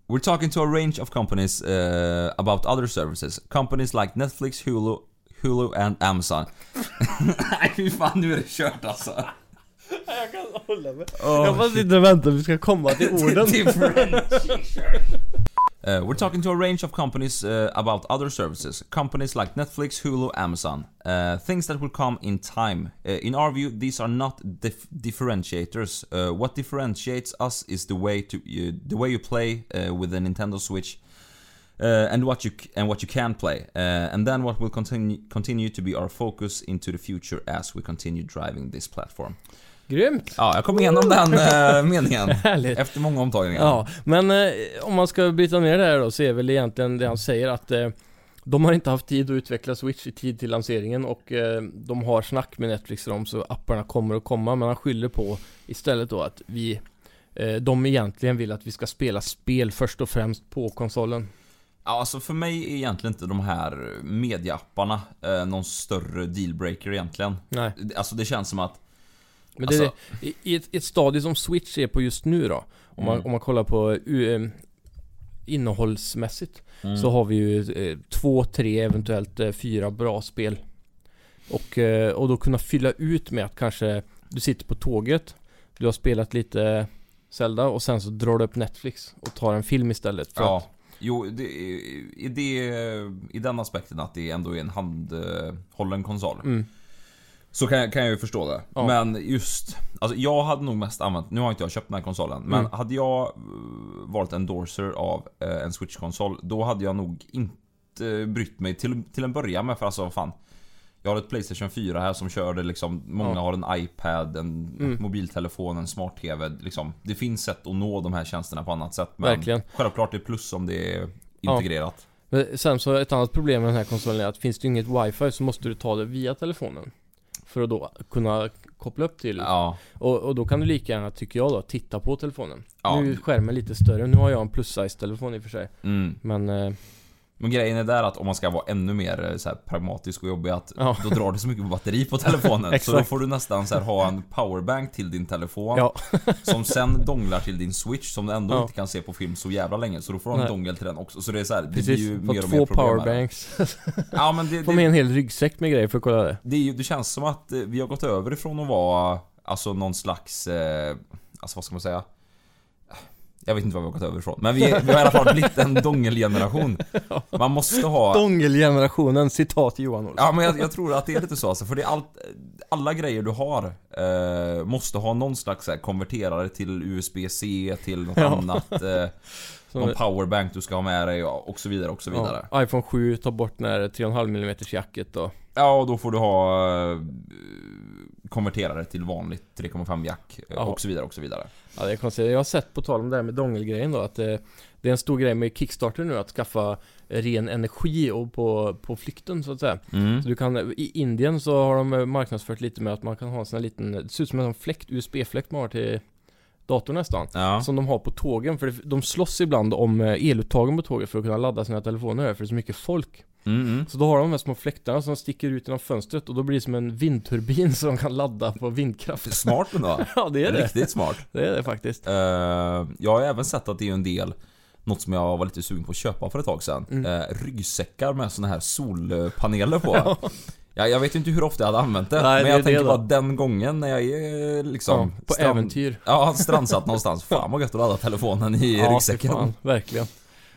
We're talking to a range of companies uh, about other services. Companies like Netflix, Hulu, Hulu and Amazon. Nej fy fan, nu är det kört alltså. Jag kan hålla mig. Oh, Jag bara sitter och väntar vi ska komma till orden. Uh, we're talking to a range of companies uh, about other services. Companies like Netflix, Hulu, Amazon. Uh, things that will come in time. Uh, in our view, these are not dif- differentiators. Uh, what differentiates us is the way to you, the way you play uh, with the Nintendo Switch. And what you and what you can play, and then what will continue continue to be our focus into the future as we continue driving this platform. Grymt! Ja, jag kom igenom den uh, meningen Härligt. efter många omtagningar. Ja, men eh, om man ska bryta ner det här då så är väl egentligen det han säger att eh, de har inte haft tid att utveckla Switch i tid till lanseringen och eh, de har snack med Netflix om så apparna kommer att komma men han skyller på istället då att vi eh, de egentligen vill att vi ska spela spel först och främst på konsolen. Ja, alltså för mig är egentligen inte de här mediaapparna eh, någon större dealbreaker egentligen. Nej. Alltså det känns som att... Men det, Alltså- i, i ett, ett stadie som Switch är på just nu då, om, man, Mm. om man kollar på uh, innehållsmässigt, Mm. så har vi ju eh, två, tre, eventuellt eh, fyra bra spel. Och, och då kunna fylla ut med att kanske du sitter på tåget, du har spelat lite Zelda och sen så drar du upp Netflix och tar en film istället. För Ja. att, Jo, det, i, det, i den aspekten att det ändå är en handhållen konsol. mm, Så kan jag, kan jag ju förstå det. Ja. Men just... Alltså jag hade nog mest använt... Nu har inte jag köpt den här konsolen. Men Mm. hade jag eh, varit endorser av eh, en Switch-konsol, då hade jag nog inte brytt mig till, till en början med. För alltså vad fan. Jag har ett Playstation 4 här som kör det liksom. Många Ja. har en iPad, en Mm. mobiltelefon, en smart-TV. Liksom. Det finns sätt att nå de här tjänsterna på annat sätt. Men Verkligen. självklart det är plus om det är Ja. integrerat. Men sen så ett annat problem med den här konsolen är att finns det inget wifi så måste du ta det via telefonen. För att då kunna koppla upp till Ja. Och, och då kan du lika gärna, tycker jag då, titta på telefonen. Ja. Nu är skärmen lite större, nu har jag en plus-size telefon i och för sig. Mm. Men, eh, Men grejen är där att om man ska vara ännu mer eh, så pragmatisk och jobbig att Ja. då drar det så mycket på batteri på telefonen. så då får du nästan så här, ha en powerbank till din telefon ja, som sen donglar till din switch som du ändå Ja. inte kan se på film så jävla länge. Så då får du ha en dongel till den också. Så det är så här, det precis. blir ju mer och två mer problem med det. powerbanks. Ja men det, Få med det, en hel ryggsäck med grejer för att kolla det. det, ju, det känns som att eh, vi har gått över ifrån att vara alltså någon slags, eh, alltså vad ska man säga? Jag vet inte vad vi har gått över ifrån. Men vi, vi har i alla fall blivit en dongelgeneration. Man måste ha... Dongelgenerationen, citat Johan Olsson. Ja men jag, jag tror att det är lite så alltså, för det är allt, alla grejer du har eh, måste ha någon slags här, konverterare till USB-C, till något Ja. annat, eh, någon powerbank du ska ha med dig och så vidare och så vidare. Ja, iPhone 7 tar bort den här 3,5 mm jacket och... Ja, och då får du ha eh, konverterare till vanligt 3,5 jack eh, och så vidare och så vidare. Ja det är konstigt. Jag har sett på tal om det här med dongelgrejen då att eh, det är en stor grej med Kickstarter nu att skaffa ren energi och på, på flykten så att säga. Mm. Så du kan, i Indien så har de eh, marknadsfört lite med att man kan ha en sån här liten, det ser ut som en fläkt, USB-fläkt man har till datorn nästan. Ja. Som de har på tågen, för det, de slåss ibland om eh, eluttagen på tåget för att kunna ladda sina telefoner för det är så mycket folk. Mm. Så då har de de här små fläktarna som sticker ut genom fönstret och då blir det som en vindturbin som de kan ladda på vindkraft. Smart ändå. Ja, det är det. Riktigt smart. Det är det faktiskt. Eh, jag har även sett att det är en del något som jag var lite sugen på att köpa för ett tag sedan. Mm. Eh, ryggsäckar med såna här solpaneler på. Ja, jag vet inte hur ofta jag hade använt det. Nej, men jag tänker det då. bara den gången när jag är liksom... ja, på strand- äventyr. Ja, strandsatt någonstans. Fan vad gött att ladda telefonen i Ja, ryggsäcken. fan, verkligen.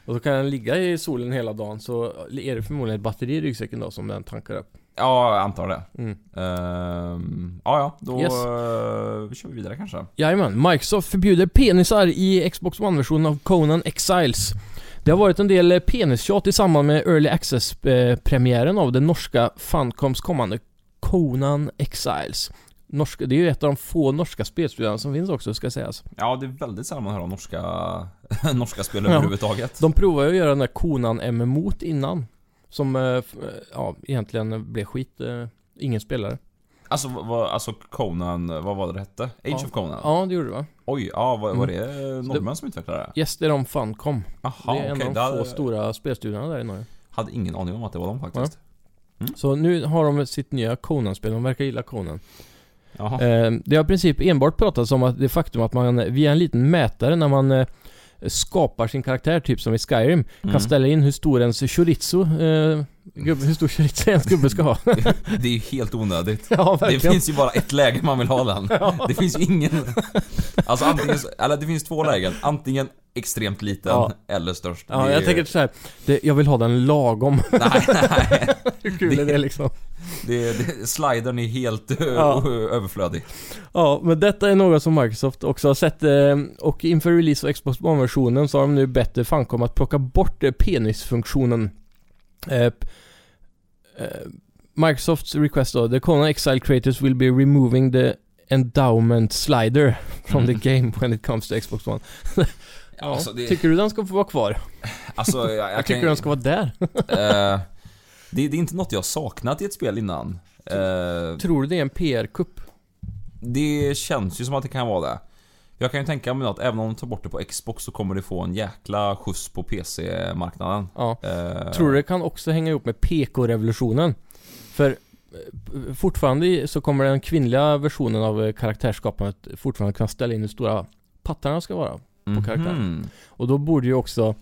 Och då kan den ligga i solen hela dagen så är det förmodligen ett batteri i ryggsäcken då som den tankar upp. Ja, jag antar det. Mm. Ehm, ja, ja, då Yes. eh, kör vi vidare kanske. Jajamän, Microsoft förbjuder penisar i Xbox One-versionen av Conan Exiles. Det har varit en del eh, penistjat i samband med Early Access-premiären av den norska Funcoms kommande Conan Exiles. Norska, det är ju ett av de få norska spelstudiorna som finns också, ska sägas. Ja, det är väldigt sällan man hör om norska, norska spel Ja. överhuvudtaget. De provade ju att göra den där Conan MMO innan. Som, eh, eh, ja, egentligen blev skit. eh, Ingen spelare. Alltså, vad, alltså Conan, vad var det det hette? Age Ja. of Conan? Ja, det gjorde det va? Oj, ja, var, var Mm. det norrmän som utvecklade det? Yes, det är de Funcom. Jaha, det är en av de hade- få stora spelstudierna där i Norge. Hade ingen aning om att det var de faktiskt. Så nu har de sitt nya Conan-spel, de verkar gilla Conan. Eh, det har i princip enbart pratats om att det faktum att man via en liten mätare när man eh, skapar sin karaktär, typ som i Skyrim, Mm. kan ställa in hur stor ens chorizo, eh, gubbe, hur stor chorizo ens gubbe ska ha. Det är ju helt onödigt. ja, Det finns ju bara ett läge man vill ha den. Det finns ju ingen... Alltså antingen, eller det finns två lägen. Antingen extremt liten Ja. eller störst. Ja, Det jag tänker så här, det, jag vill ha den lagom. Nej, nej. hur kul är det liksom? Det, det, slidern är helt Ja. ö, överflödig. Ja, men detta är något som Microsoft också har sett eh, och inför release av Xbox One-versionen så har de nu bett Funcom att plocka bort eh, penisfunktionen. Eh, eh, Microsofts request då, the Conan Exile creators will be removing the endowment slider from Mm. the game when it comes to Xbox One. Ja, Alltså, det, Tycker du den ska få vara kvar? alltså, jag, jag, Jag, kan, tycker den ska vara där. eh, det, det är inte något jag saknat i ett spel innan. Eh, Tror du det är en PR-kupp? det känns ju som att det kan vara det. Jag kan ju tänka mig att även om de tar bort det på Xbox så kommer det få en jäkla skjuts på PC-marknaden. Ja. Eh, Tror du det kan också hänga ihop med PK-revolutionen? För eh, fortfarande så kommer den kvinnliga versionen av eh, karaktärsskapandet fortfarande kunna ställa in hur stora pattarna ska vara. på karaktären. Mhm. Och då borde ju också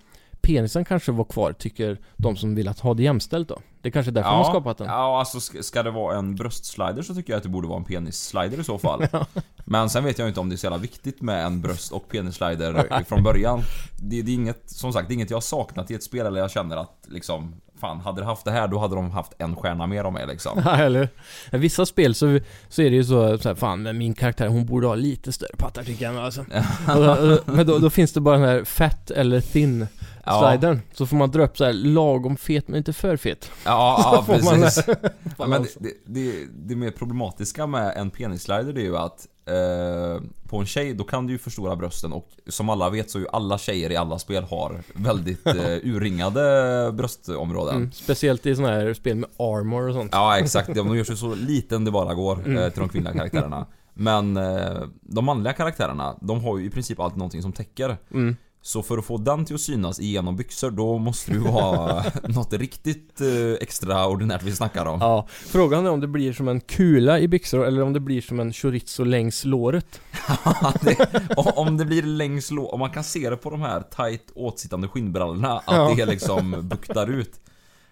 penisen kanske vara kvar, tycker de som vill att ha det jämställt då. Det är kanske är därför man har skapat den. Ja, alltså ska, det vara en bröstslider så tycker jag att det borde vara en penisslider i så fall. Men sen vet jag inte om det är så jävla viktigt med en bröst och penisslider från början. Det, det är inget, som sagt, det är inget jag saknat i ett spel eller jag känner att liksom Fan, hade de haft det här då hade de haft en stjärna mer av mig liksom. Ja, eller I vissa spel så, så är det ju så, så här, fan men min karaktär hon borde ha lite större pattar tycker jag alltså. Då, men då, då finns det bara den här fat eller thin Ja, slidern. Så får man dra upp så här lagom fet men inte för fet. ja, ja precis. Ja, men det, det, det, mer problematiska med en penisslider det är ju att eh, på en tjej då kan du ju förstora brösten och som alla vet så är ju alla tjejer i alla spel har väldigt eh, urringade bröstområden. Mm, speciellt i sådana här spel med armor och sånt. Ja exakt, de gör sig så liten det bara går Mm. eh, till de kvinnliga karaktärerna. Men eh, de manliga karaktärerna, de har ju i princip alltid någonting som täcker. Mm. Så för att få den till att synas igenom byxor, då måste du ha något riktigt eh, extraordinärt vi snackar om. Ja, frågan är om det blir som en kula i byxor eller om det blir som en chorizo längs låret. det, om det blir längs lå, om man kan se det på de här tight åtsittande skinnbrallorna, att Ja. det liksom buktar ut.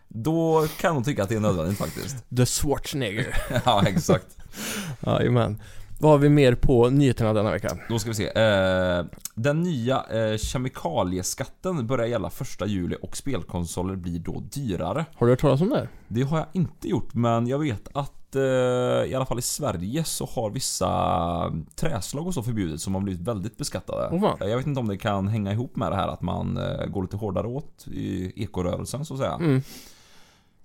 Då kan de tycka att det är nödvändigt faktiskt. The Schwarzenegger. Ja, exakt. Jajamän. Vad har vi mer på nyheterna denna vecka? Då ska vi se. Eh, den nya eh, kemikalieskatten börjar gälla 1 juli och spelkonsoler blir då dyrare. Har du hört talas om det? Det har jag inte gjort, men jag vet att eh, i alla fall i Sverige så har vissa träslag och så förbjudits som har blivit väldigt beskattade. Eh, jag vet inte om det kan hänga ihop med det här att man går lite hårdare åt i ekorörelsen så att säga. Mm.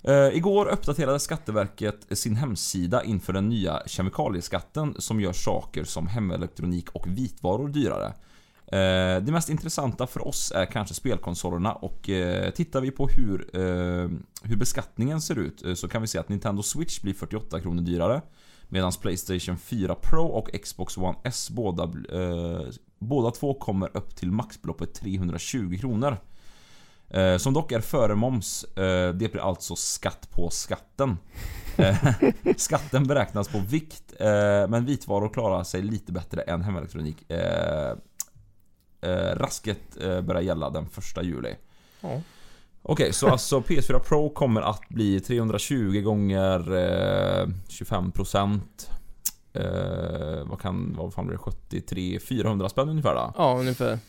Uh, igår uppdaterade Skatteverket sin hemsida inför den nya kemikalieskatten som gör saker som hemelektronik och vitvaror dyrare. Uh, det mest intressanta för oss är kanske spelkonsolerna och uh, tittar vi på hur, hur beskattningen ser ut så kan vi se att Nintendo Switch blir 48 kronor dyrare medan Playstation 4 Pro och Xbox One S båda, båda två kommer upp till maxbeloppet 320 kronor. Eh, som dock är före moms. Eh, det blir alltså skatt på skatten. Eh, skatten beräknas på vikt, men vitvaror klarar sig lite bättre än hemelektronik. Rasket börjar gälla den första juli. Ja. Okej, så alltså PS4 Pro kommer att bli 320 gånger eh, 25% eh, Vad kan, vad fan blir det? 73, 400 spänn ungefär då? Ja, ungefär.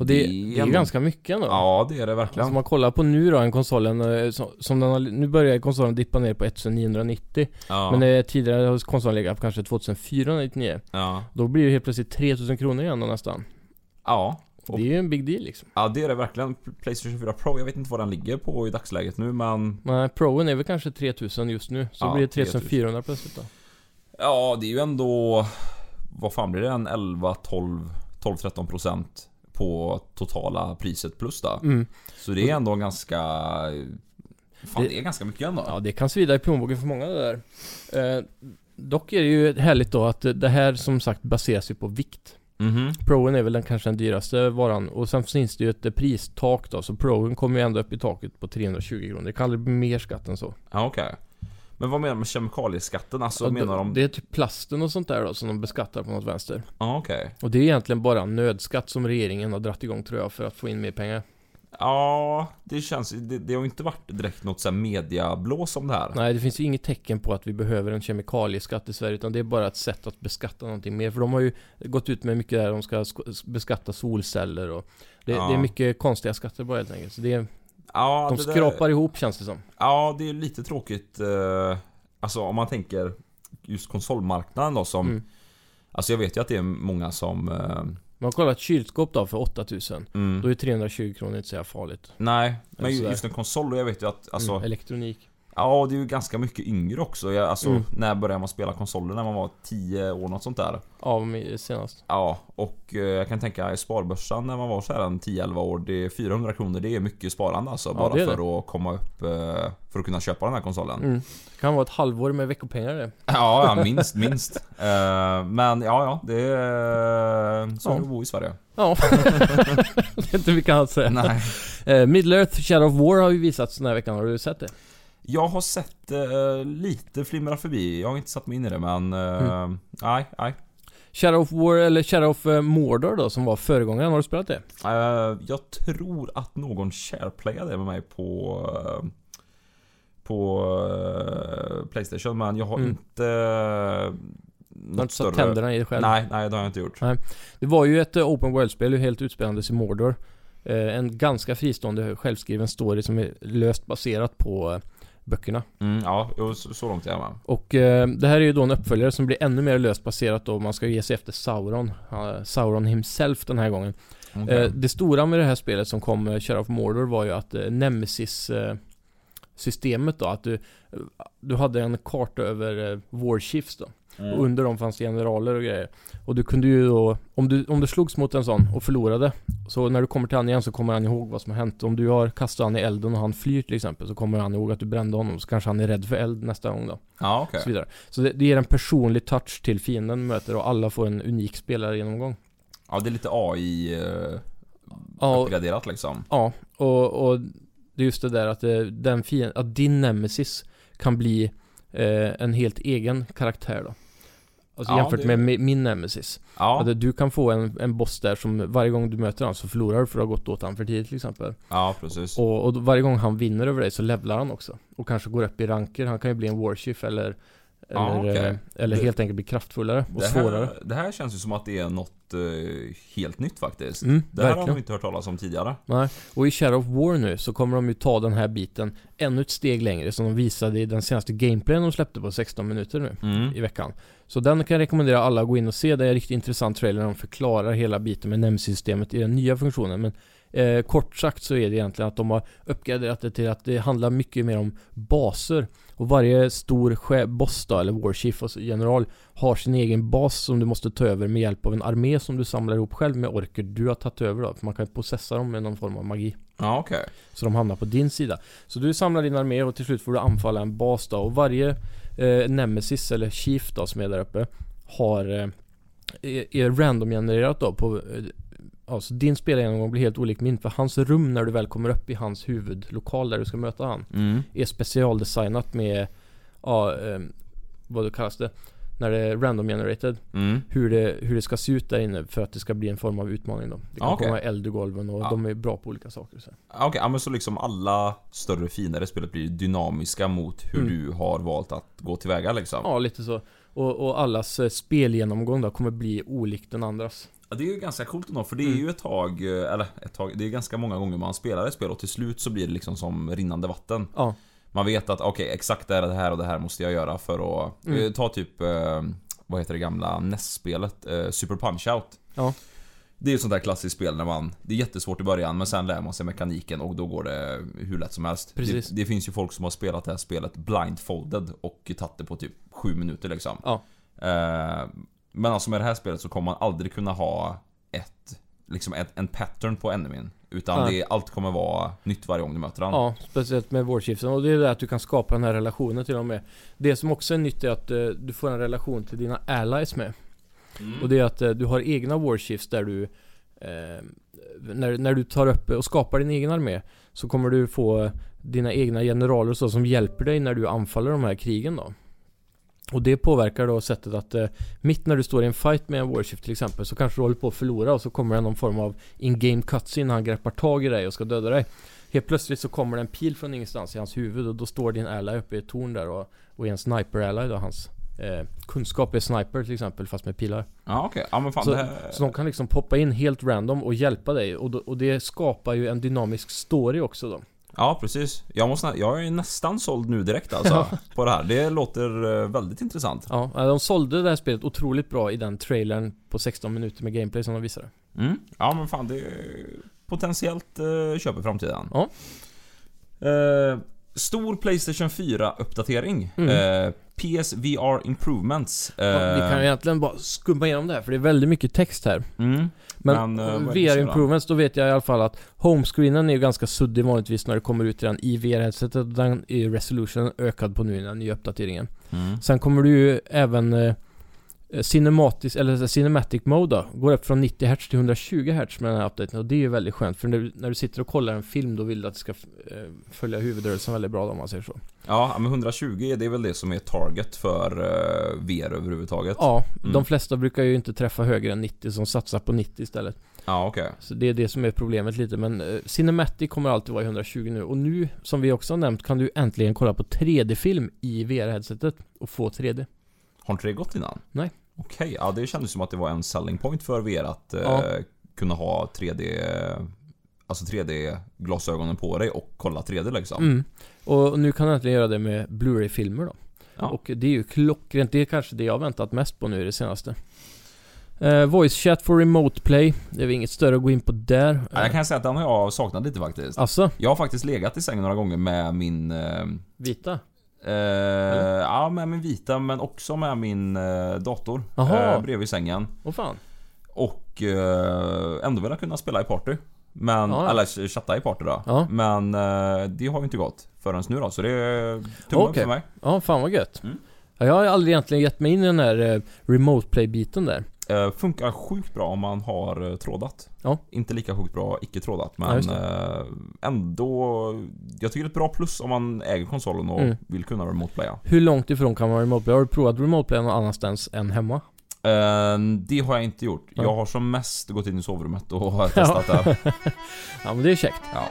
Och det, Det är ju ganska mycket ändå. Ja, det är det Alltså verkligen. om man kollar på nu då, en konsolen eh, som, som den har, nu börjar konsolen dippa ner på 1990 Ja, Men eh, tidigare har konsolen legat på kanske 2499 ja. Då blir det helt plötsligt 3000 kronor igen då nästan ja. Och- Det är ju en big deal liksom Ja, det är det verkligen. Playstation 4 Pro, jag vet inte vad den ligger på i dagsläget nu, men... Nej, Proen är väl kanske 3000 just nu Så Ja, blir det 3400 plötsligt då Ja, det är ju ändå... Vad fan blir det? En 11, 12, 12, 13 procent på totala priset plus då. mm. Så det är ändå ganska... Fan, Det- det är ganska mycket ändå. Ja, det kan svida i plånboken för många det där eh, Dock är det ju härligt då att det här som sagt baseras ju på vikt Mhm. Proen är väl den kanske den dyraste varan och sen finns det ju ett pristak då så Proen kommer ju ändå upp i taket på 320 kronor Det kan aldrig bli mer skatt än så Ja, okej. Men vad menar du med kemikalieskatten? Alltså Ja, menar de... det är typ plasten och sånt där då som de beskattar på något vänster Ja, okej. Och det är egentligen bara en nödskatt som regeringen har dratt igång tror jag för att få in mer pengar Ja, det känns... Det, det har ju inte varit direkt något sånt mediablås om det här. Nej, det finns ju inget tecken på att vi behöver en kemikalieskatt i Sverige utan det är bara ett sätt att beskatta någonting mer. För de har ju gått ut med mycket där de ska sk- beskatta solceller och det, Ja. det är mycket konstiga skatter bara helt enkelt. Så det är, Ja, de det där- skrapar ihop känns det som. Ja, det är lite tråkigt. Eh, alltså om man tänker just konsolmarknaden då som... Mm. Alltså jag vet ju att det är många som... Eh, Man har kollat ett kylskåp då för 8000. mm, Då är 320 kronor inte så farligt. nej, men just en konsol, jag vet ju att alltså... mm, elektronik. Ja, det är ju ganska mycket yngre också. Jag, alltså, Mm. när började man spela konsoler? När man var 10 år, något sånt där. Mig senast. Ja, och eh, jag kan tänka i sparbörsan när man var så här en 10-11 år. Det är 400 kronor, det är mycket sparande alltså. Ja, bara det är för att komma upp, eh, för att kunna köpa den här konsolen. Mm. Det kan vara ett halvår med veckopengar det. Ja, ja, minst, minst. Eh, men ja, ja, det är så Ja. det att bo i Sverige. Ja. det är inte mycket annat att säga. Nej. Eh, Middle Earth Shadow of War har ju visats den här veckan. Har du sett det? Jag har sett eh, lite flimra förbi. Jag har inte satt mig in i det, men... eh, Mm. Nej, nej. Shadow of War, eller Shadow of eh, Mordor då, som var föregångaren. Har du spelat det? Eh, jag tror att någon shareplayade med mig på... eh, på eh, Playstation, men jag har Mm. inte... eh, Du har inte satt tänderna i det själv? Nej, nej det har jag inte gjort. Det var ju ett Open World-spel, helt utspelandes i Mordor. En ganska fristående självskriven story som är löst baserat på böckerna. Mm, ja, jo, så, så långt är med. Och eh, det här är ju då en uppföljare som blir ännu mer löst baserat då. Man ska ge sig efter Sauron. Uh, Sauron himself den här gången. Okej. Eh, det stora med det här spelet som kom, uh, Shadow of Mordor, var ju att eh, Nemesis eh, systemet då, att du, du hade en karta över eh, warships då. Mm. Och under dem fanns det generaler och grejer. Och du kunde ju då, om du, om du slogs mot en sån och förlorade, så när du kommer till han igen så kommer han ihåg vad som har hänt. Om du har kastat han i elden och han flyr till exempel, så kommer han ihåg att du brände honom. Så kanske han är rädd för eld nästa gång då. Ja, okej. så vidare. Så det, det ger en personlig touch till fienden möter och alla får en unik spelargenomgång. Ja, det är lite AI eh, Ja, uppgraderat liksom. Ja, och, och det är just det där att, eh, den fienden, att din nemesis kan bli eh, en helt egen karaktär då. Alltså Ja, jämfört det- med mi- min nemesis. Ja, Att du kan få en, en boss där som varje gång du möter han så förlorar du för att ha gått åt han för tidigt till exempel. ja precis. Och, och varje gång han vinner över dig så levlar han också. Och kanske går upp i ranker. Han kan ju bli en warchief eller eller, okej. eh, eller Det- helt enkelt bli kraftfullare och det, svårare. här, det här känns ju som att det är något eh, helt nytt faktiskt. Mm, det här har verkligen. man inte hört talas om tidigare. Nej, och i Shadow of War nu så kommer de ju ta den här biten ännu ett steg längre som de visade i den senaste gameplayen de släppte på 16 minuter nu Mm. i veckan. Så den kan jag rekommendera alla att gå in och se. Det är en riktigt intressant trailer de förklarar hela biten med Nemesis-systemet i den nya funktionen. Men eh, kort sagt så är det egentligen att de har uppgraderat det till att det handlar mycket mer om baser. Och varje stor boss då, eller warchief och general har sin egen bas som du måste ta över med hjälp av en armé som du samlar ihop själv med orker du har tagit över då. För man kan processa dem med någon form av magi. Ja, okej. Så de hamnar på din sida. Så du samlar din armé och till slut får du anfalla en bas då. Och varje eh, Nemesis eller Chief då som är där uppe har eh, är, är random-genererat då på eh, Alltså din spelargenomgång blir helt olik min för hans rum när du väl kommer upp i hans huvudlokal där du ska möta han Mm. är specialdesignat med Ja, eh, vad det kallas det När det är random generated Mm. hur det, hur det ska se ut där inne för att det ska bli en form av utmaning då Det kan Ja, okej. komma eld i golven och Ja. de är bra på olika saker så. Ja, Okej, ja, men så liksom alla större fiender i spelet blir dynamiska mot hur Mm. du har valt att gå tillväga liksom. Ja, lite så. Och, och allas eh, spelgenomgång då kommer bli olikt den andras. Ja, det är ju ganska coolt ändå, för det är Mm. ju ett tag, eh, eller ett tag, det är ganska många gånger man spelar ett spel och till slut så blir det liksom som rinnande vatten. Ja. Man vet att okej, exakt det, här, det här och det här måste jag göra för att... Mm. eh, Ta typ, eh, vad heter det gamla NES-spelet? Super Punch-Out. Ja. Det är ett sånt där klassiskt spel när man... Det är jättesvårt i början men sen lär man sig mekaniken och då går det hur lätt som helst. Det, det finns ju folk som har spelat det här spelet blindfolded och tagit det på typ 7 minuter liksom. Ja. Eh, men alltså med det här spelet så kommer man aldrig kunna ha ett... Liksom ett, en pattern på enemin. Utan det, allt kommer vara nytt varje gång du möter den. Ja, speciellt med vårdskiften. Och det är det att du kan skapa den här relationen till och med. Det som också är nytt är att eh, du får en relation till dina allies med. Mm. Och det är att eh, du har egna warshifts där du eh, när, när du tar upp och skapar din egen armé så kommer du få dina egna generaler och så som hjälper dig när du anfaller de här krigen då. Och det påverkar då sättet att eh, mitt när du står i en fight med en warshift till exempel så kanske du håller på att förlora och så kommer det någon form av in-game cutscene han greppar tag i dig och ska döda dig. Helt plötsligt så kommer det en pil från ingenstans i hans huvud och då står din ally uppe i ett torn där och, och är en sniper-ally då, hans eh, kunskap är sniper till exempel fast med pilar. Ja okej, ja men fan Så- det här... Så de kan liksom poppa in helt random och hjälpa dig och, då, och det skapar ju en dynamisk story också då. Ja precis. Jag, måste, jag är nästan såld nu direkt alltså. på det här. Det låter eh, väldigt intressant. Ja, de sålde det här spelet otroligt bra i den trailern på 16 minuter med gameplay som de visade. Mm. Ja men fan det är potentiellt uh, köper framtiden. Ja. Eh, stor Playstation 4-uppdatering. Mm. Eh, PSVR Improvements. Eh, Ja, vi kan ju egentligen bara skumma igenom det här för det är väldigt mycket text här. mm. Men, Men, eh, VR? Improvements, då vet jag i alla fall att homescreenen är ju ganska suddig vanligtvis när det kommer ut redan i VR-headsetet. Den är ju resolutionen ökad på nu i den nya uppdateringen. Mm. Sen kommer du ju även eh, Cinematic, eller Cinematic Mode då, går upp från 90 Hz till 120 Hz med den här updaten och det är ju väldigt skönt för när du, när du sitter och kollar en film då vill du att det ska eh, följa huvudrörelsen väldigt bra då, om man säger så. Ja men 120 det är väl det som är target för uh, VR överhuvudtaget. Ja, Mm. de flesta brukar ju inte träffa högre än 90 som satsar på 90 istället. Ja okej. Så det är det som är problemet lite men eh, Cinematic kommer alltid vara i 120 nu och nu, som vi också har nämnt, kan du äntligen kolla på 3D-film i VR-headsetet och få 3D. Har inte det gått innan? Nej. Okej, ja det kändes som att det var en selling point för VR att eh, Ja. kunna ha 3D Alltså 3D-glasögonen på dig och kolla 3D liksom. Mm. Och nu kan du äntligen göra det med Blu-ray-filmer då. Ja. Och det är ju klockrent. Det är kanske det jag har väntat mest på nu i det senaste. Eh, voice chat for remote play. Det är väl inget större att gå in på där. Ja, jag kan säga att den har jag saknat lite faktiskt. Alltså, Jag har faktiskt legat i sängen några gånger med min... Eh, vita? Eh, ja, med min vita men också med min eh, dator. Eh, bredvid sängen. Åh fan. Och eh, ändå velat kunna spela i party. Men, Ja. eller chatta i party då. Ja. Men det har ju inte gått förrän nu då, så det är tumme Okej. för mig. Ja, fan vad gött. Mm. Ja, jag har aldrig egentligen gett mig in i den här remote play-biten där. Eh, funkar sjukt bra om man har eh, trådat. Ja. Inte lika sjukt bra icke-trådat, Ja, men just eh, ändå... Jag tycker det är ett bra plus om man äger konsolen och Mm. vill kunna remote-playa. Hur långt ifrån kan man remote play? Har du provat remote play någon annanstans än hemma? Eh, det har jag inte gjort. Ja. Jag har som mest gått in i sovrummet och har testat det. Ja, men det är käckt. Ja.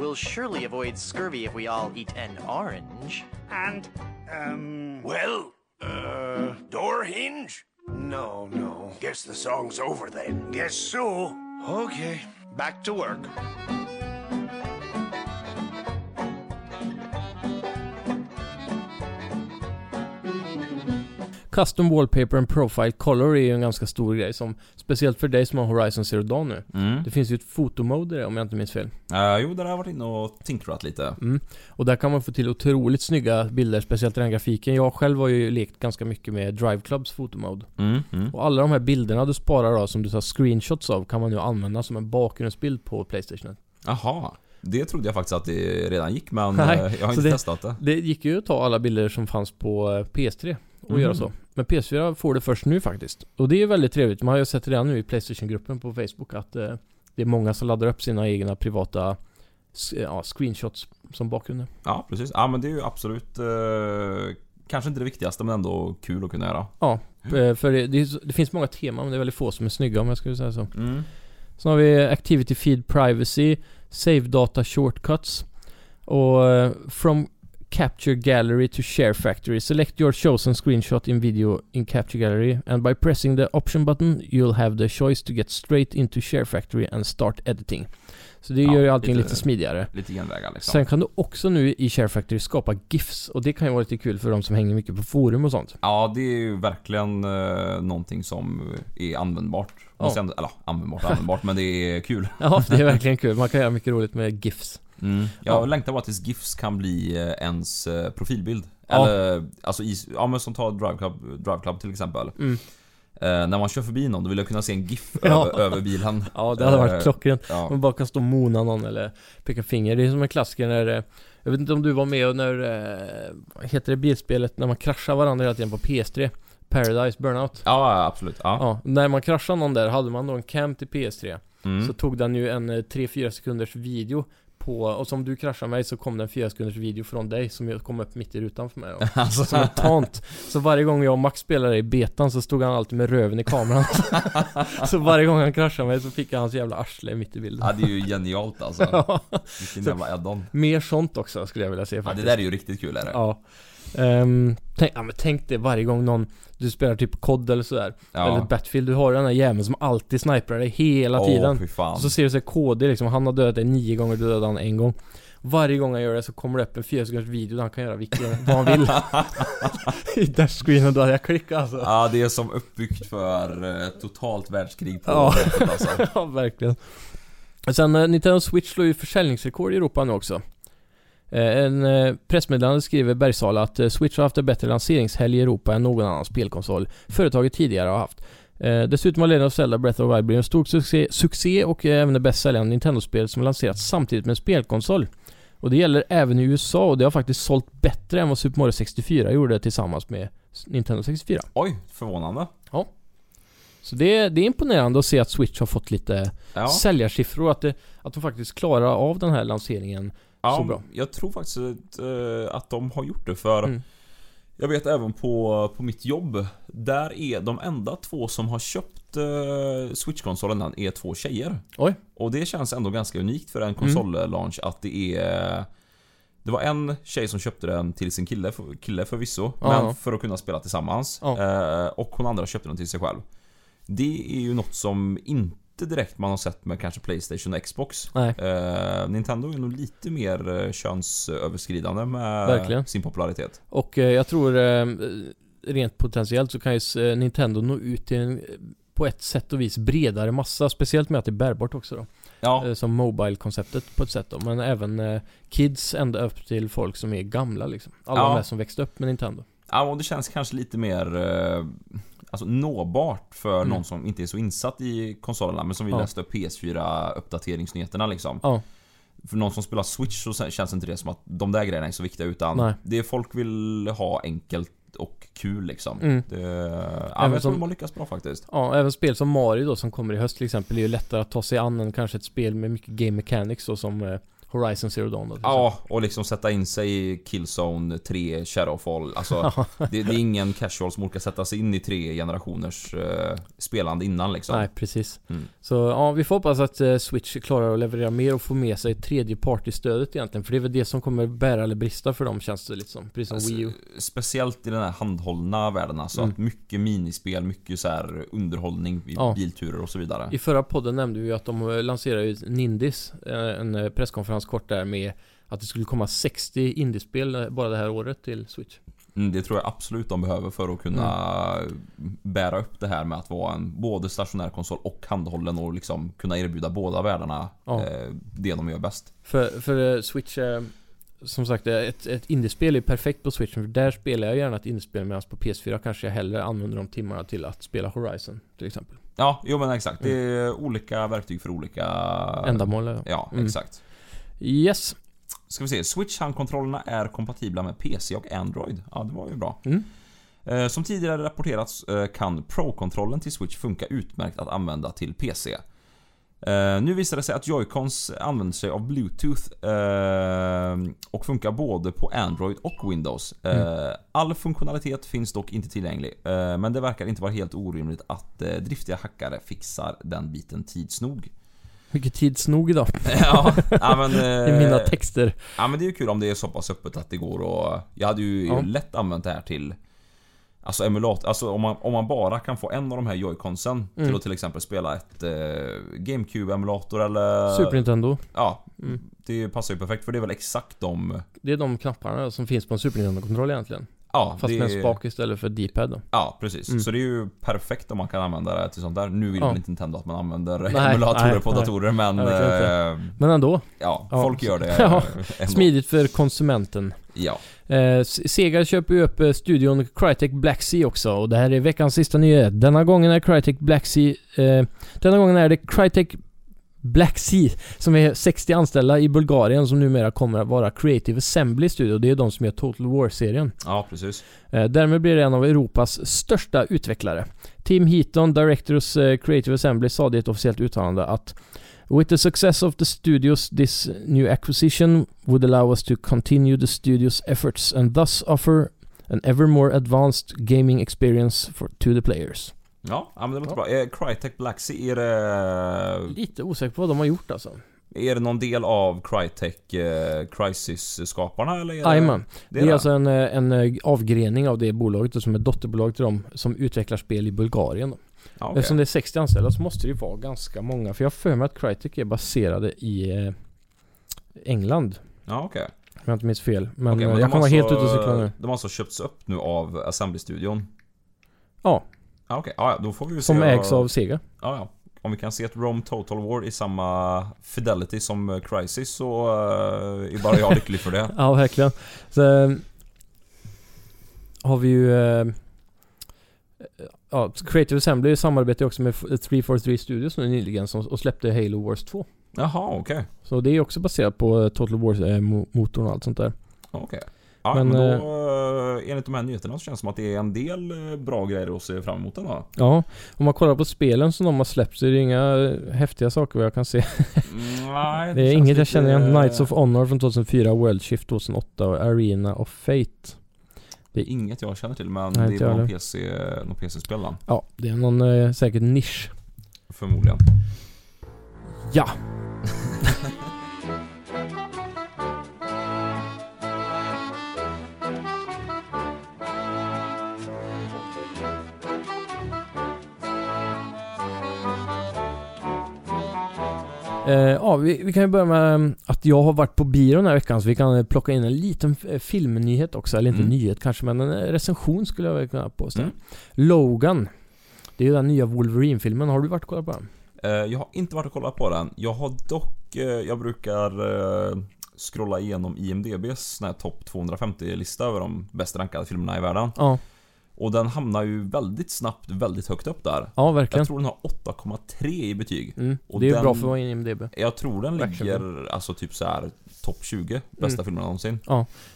We'll surely avoid scurvy if we all eat an orange. And, um. Well, uh. Door hinge? No, no. Guess the song's over then. Guess so. Okay, back to work. Custom Wallpaper and Profile Color är ju en ganska stor grej som Speciellt för dig som har Horizon Zero Dawn nu. Mm. Det finns ju ett fotomode om jag inte minns fel. Eh, jo, där har jag varit inne och tinkrat lite. Mm. Och där kan man få till otroligt snygga bilder, speciellt i den grafiken. Jag själv har ju lekt ganska mycket med Drive Clubs fotomode. Mm. Mm. Och alla de här bilderna du sparar då, som du tar screenshots av, kan man nu använda som en bakgrundsbild på Playstation. Jaha. Det trodde jag faktiskt att det redan gick, men Nej, eh, jag har inte det- testat det. Det gick ju att ta alla bilder som fanns på eh, PS3 och Mhm. göra så. Men PS4 får det först nu faktiskt. Och det är väldigt trevligt. Man har ju sett redan nu i Playstation-gruppen på Facebook att eh, det är många som laddar upp sina egna privata s- ja, screenshots som bakgrunder. Ja, precis. Ja, men det är ju absolut... Eh, kanske inte det viktigaste, men ändå kul att kunna göra. Ja, eh, för det, det, det finns många teman men det är väldigt få som är snygga om jag skulle säga så. Mm. Sen har vi Activity Feed Privacy, Save Data Shortcuts och eh, From Capture Gallery to Share Factory. Select your chosen screenshot in video in Capture Gallery and by pressing the option button you'll have the choice to get straight into Share Factory and start editing. Så det Ja, gör ju allting lite- lite, smidigare. Lite genvägar liksom. Sen kan du också nu i Share Factory skapa GIFs och det kan ju vara lite kul för de som hänger mycket på forum och sånt. Ja, det är ju verkligen eh, någonting som är användbart. Ja. Ändå, eller användbart användbart, men det är kul. Ja, det är verkligen kul. Man kan göra mycket roligt med GIFs. Mm. Jag Ja. längtar bara tills GIFs kan bli eh, ens eh, profilbild. Ja. Eller, alltså i, ja men som tar Drive Club, Drive Club till exempel. Mm. Eh, när man kör förbi någon, då vill jag kunna se en GIF Ja. över, över bilen. Ja, det hade varit Eh, klockrent. Ja. Man bara kan stå och mona någon eller peka finger. Det är som en klassiker när Jag vet inte om du var med när Vad heter det bilspelet när man kraschar varandra hela tiden på PS3? Paradise Burnout. ja, absolut. Ja. Ja, när man kraschade någon där hade man då en cam till PS3 Mm. Så tog den ju en eh, 3-4 sekunders video på, och som du kraschade mig så kom det en 4 sekunders video från dig som kom upp mitt i rutan för mig då. Alltså, Som en tant. Så varje gång jag och Max spelade i betan så stod han alltid med röven i kameran. så varje gång han kraschade mig så fick jag hans jävla arsle mitt i bilden. ja, det är ju genialt alltså. Ja. Vilken jävla add-on. Mer sånt också skulle jag vilja se Ja, faktiskt. det där är ju riktigt kul är det. Ja. Ehm, tänk, ja men tänk det varje gång någon Du spelar typ kod eller sådär Ja. Eller Battlefield, du har den där jäveln som alltid sniprar dig hela tiden Åh, fy fan. Så ser du så KD liksom, han har dödat dig nio gånger, du dödade han en gång Varje gång han gör det så kommer det upp en 4 sekunders video där han kan göra vilken, vad han vill I dashscreenen då hade jag klickat alltså Ja, det är som uppbyggt för eh, totalt världskrig på Ja. nätet alltså. Ja, verkligen. Och Sen eh, Nintendo Switch slår ju försäljningsrekord i Europa nu också. Eh, En eh, pressmeddelande skriver Bergsala att eh, Switch har haft en bättre lanseringshelg i Europa än någon annan spelkonsol företaget tidigare har haft. Dessutom har Legend of Zelda Breath of the Wild blivit en stor succé, succé och även det bäst säljande Nintendo-spel som lanserats samtidigt med en spelkonsol. Och det gäller även i USA och det har faktiskt sålt bättre än vad Super Mario 64 gjorde tillsammans med Nintendo 64. Oj, förvånande. Så det, det är imponerande att se att Switch har fått lite Ja. säljarsiffror att, det, att de faktiskt klarar av den här lanseringen Ja, så bra. jag tror faktiskt att, eh, att de har gjort det för Mm. Jag vet även på, på mitt jobb Där är de enda två som har köpt uh, Switch-konsolen är två tjejer Oj. Och det känns ändå ganska unikt för en konsollaunch att det är Det var en tjej som köpte den till sin kille, för, kille förvisso Ja. Men för att kunna spela tillsammans Ja. Eh, Och hon andra köpte den till sig själv Det är ju något som inte direkt man har sett med kanske Playstation och Xbox. Eh, Nintendo är nog lite mer eh, könsöverskridande med Verkligen. sin popularitet. Och eh, jag tror eh, rent potentiellt så kan ju eh, Nintendo nå ut till en på ett sätt och vis bredare massa, speciellt med att det är bärbart också då. Ja, Eh, Som Mobile-konceptet på ett sätt då. Men även kids ända upp till folk som är gamla liksom. Alla Ja. de här som växte upp med Nintendo. ja och det känns kanske lite mer alltså nåbart för Mm. någon som inte är så insatt i konsolerna men som vill Ja. läsa upp PS4 uppdateringsnyheterna liksom. Ja, För någon som spelar Switch så känns inte det som att de där grejerna är så viktiga utan Nej. det folk vill ha enkelt och kul liksom. Mm. Det, ja, Även jag tror som- de har lyckats bra faktiskt. Ja, även spel som Mario då som kommer i höst till exempel är ju lättare att ta sig an än kanske ett spel med mycket game mechanics så som eh, Horizon Zero Dawn då, Ja, och liksom sätta in sig i Killzone 3 Shadowfall. Alltså, det, det är ingen casual som orkar sätta sig in i tre generationers eh, spelande innan liksom. Nej, precis. Mm. Så ja, vi får hoppas att eh, Switch klarar att leverera mer och få med sig tredje party-stödet egentligen. För det är väl det som kommer bära eller brista för dem känns det lite som. Precis som Alltså, Wii U. Speciellt i den här handhållna världen alltså. Mm. Att mycket minispel, mycket så här underhållning i Ja. bilturer och så vidare. I förra podden nämnde vi att de eh, lanserade ju Nindis, en eh, kort där med att det skulle komma 60 indiespel bara det här året till Switch. Mm, det tror jag absolut de behöver för att kunna bära upp det här med att vara en både stationär konsol och handhållen och liksom kunna erbjuda båda världarna Ja. eh, det de gör bäst. För, för eh, Switch, eh, som sagt, ett, ett indiespel är perfekt på Switch. För där spelar jag gärna ett indiespel medan på PS4 kanske jag hellre använder de timmarna till att spela Horizon till exempel. Ja, jo men exakt. Det är olika verktyg för olika Ändamål. ja. Ja, Mm. exakt. Yes. Ska vi se, Switch-handkontrollerna är kompatibla med PC och Android. Ja, det var ju bra. Mm. Eh, Som tidigare rapporterats eh, kan Pro-kontrollen till Switch funka utmärkt att använda till PC. Eh, Nu visar det sig att Joy-Cons använder sig av Bluetooth och funkar både på Android och Windows. Eh, All funktionalitet finns dock inte tillgänglig, men det verkar inte vara helt orimligt att driftiga hackare fixar den biten tids nog. Mycket tidsnog idag. ja, ja, men... I mina eh, texter. Ja men det är ju kul om det är så pass öppet att det går och Jag hade ju Ja. lätt använt det här till Alltså emulator, alltså om man, om man bara kan få en av de här joyconsen Mm. till att till exempel spela ett eh, GameCube-emulator eller... Super Nintendo. Ja, Mm. det passar ju perfekt för det är väl exakt de... Det är de knapparna som finns på en Super Nintendo-kontroll egentligen. Ja, Fast det, med en spak istället för D-pad då. Ja, precis. Mm. Så det är ju perfekt om man kan använda det till sånt där. Nu vill Ja. inte Nintendo att man använder Nej, emulatorer nej, på nej. datorer men... Eh, Men ändå. ja, Ja. folk gör det Ja. Smidigt för konsumenten. Ja. Eh, Sega köper ju upp eh, studion Crytek Black Sea också och det här är veckans sista nyhet. Denna gången är Crytek Black Sea... Eh, denna gången är det Crytek Black Sea som är 60 anställda i Bulgarien som numera kommer att vara Creative Assembly Studio. Det är de som gör Total War-serien. Ja, precis. Eh, därmed blir det en av Europas största utvecklare. Tim Heaton, Directors eh, Creative Assembly, sa i ett officiellt uttalande att With the success of the studios, this new acquisition would allow us to continue the studios efforts and thus offer an ever more advanced gaming experience for, to the players. Ja, men det låter Ja. bra. Är Crytek Black Sea, är det... Lite osäker på vad de har gjort alltså. Är det någon del av Crytek eh, Crisis-skaparna eller? Jajamän. Det Det är alltså en, eh, en eh, avgrening av det bolaget som är dotterbolag till dem som utvecklar spel i Bulgarien. Då. Okej. Eftersom det är 60 anställda så måste det ju vara ganska många. För jag har för mig att Crytek är baserade i eh, England. Ja, okej. Om jag inte minns fel. Men, eh, de jag kan vara helt ute och cykla nu. De har alltså köpts upp nu av Assembly-studion? Ja, Ja, okej. Ja, ja, då får vi som se... ägs av Sega. Ja, ja. Om vi kan se ett Rome Total War i samma fidelity som eh, Crisis så eh, är bara jag lycklig för det. Ja, verkligen. Så, eh, har vi ju... Eh, ja, Creative Assembly samarbetar ju också med 343 Studios nu nyligen som, och släppte Halo Wars 2. Jaha, okej. Så det är också baserat på Total War-motorn och allt sånt där. Okej. Ja, Men, men, då, eh, enligt de här nyheterna så känns det som att det är en del eh, bra grejer att se fram emot ändå. Ja, om man kollar på spelen som de har släppt så är det inga eh, häftiga saker vad jag kan se. Nej, Det är känns inget jag lite- känner igen. Knights of Honor från 2004, World Shift 2008 och Arena of Fate. Det är inget jag känner till men Nej, det är jag någon heller. PC, någon PC-spel då, Ja, det är någon eh, säkert nisch. förmodligen. Ja! ja, vi, vi kan ju börja med mm, att jag har varit på bio den här veckan så vi kan eh, plocka in en liten eh, filmnyhet också. Eller inte Mm. nyhet kanske, men en eh, recension skulle jag väl kunna påstå. Mm. Logan. Det är ju den nya Wolverine-filmen. Har du varit och kollat på den? Eh, Jag har inte varit och kollat på den. Jag har dock, eh, jag brukar eh, scrolla igenom IMDBs topp 250-lista över de bäst rankade filmerna i världen. Ja, Och den hamnar ju väldigt snabbt väldigt högt upp där. ja verkligen. Jag tror den har 8,3 i betyg. Mm, och det är ju den- bra för att vara i IMDB. Jag tror den Verkligen. ligger alltså typ så här topp 20 bästa Mm. filmerna någonsin.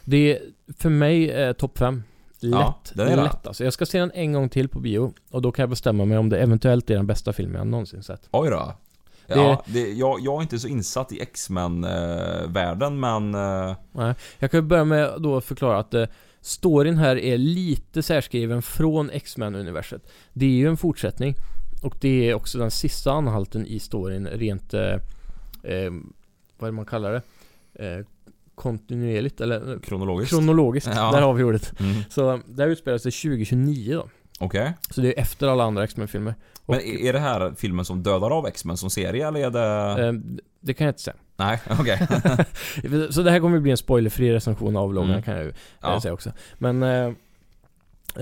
Det är för mig eh, topp 5. Lätt. Ja, den är det. Lätt alltså. Jag ska se den en gång till på bio och då kan jag bestämma mig om det eventuellt är den bästa filmen jag någonsin sett. Oj då. Ja, det, jag, jag är inte så insatt i X-Men-världen men... eh, Nej. Jag kan ju börja med då att förklara att eh, storyn här är lite särskriven från X-Men-universet. Det är ju en fortsättning och det är också den sista anhalten i storyn rent, eh, eh, vad är det man kallar det? Eh, kontinuerligt eller eh, Kronologiskt. kronologiskt. Ja. Där har vi ordet. Mm. Så det här utspelar sig 2029 då. Okej. Så det är efter alla andra X-Men-filmer. Och, Men är är det här filmen som dödar av X-Men som serie eller är det... eh, det kan jag inte säga. Nej, okej. Så det här kommer bli en spoilerfri recension av Logan Mm. kan jag ju Ja. eh, säga också. Men eh,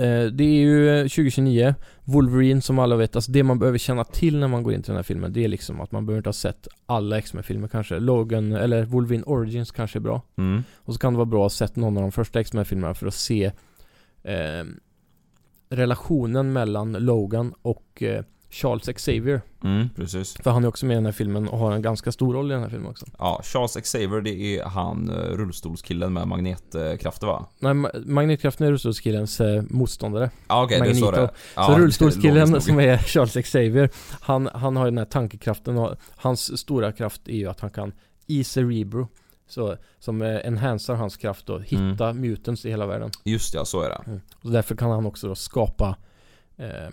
eh, det är ju eh, 2029, Wolverine som alla vet, alltså det man behöver känna till när man går in till den här filmen Det är liksom att man behöver inte ha sett alla X-Men-filmer kanske Logan, eller Wolverine Origins kanske är bra Mm. Och så kan det vara bra att ha sett någon av de första X-Men-filmerna för att se eh, Relationen mellan Logan och eh, Charles Xavier Mm, precis. För han är också med i den här filmen och har en ganska stor roll i den här filmen också Ja, Charles Xavier det är han eh, rullstolskillen med magnetkrafter va? Nej, Ma- Magnetkraften är rullstolskillens eh, motståndare Ja okej, det är så Magneto. det ja, Så rullstolskillen som är Charles Xavier han, han har ju den här tankekraften och hans stora kraft är ju att han kan i cerebro så, Som eh, enhancer hans kraft och hitta mutants i hela världen Just ja, så är det. mm. Och därför kan han också då skapa eh,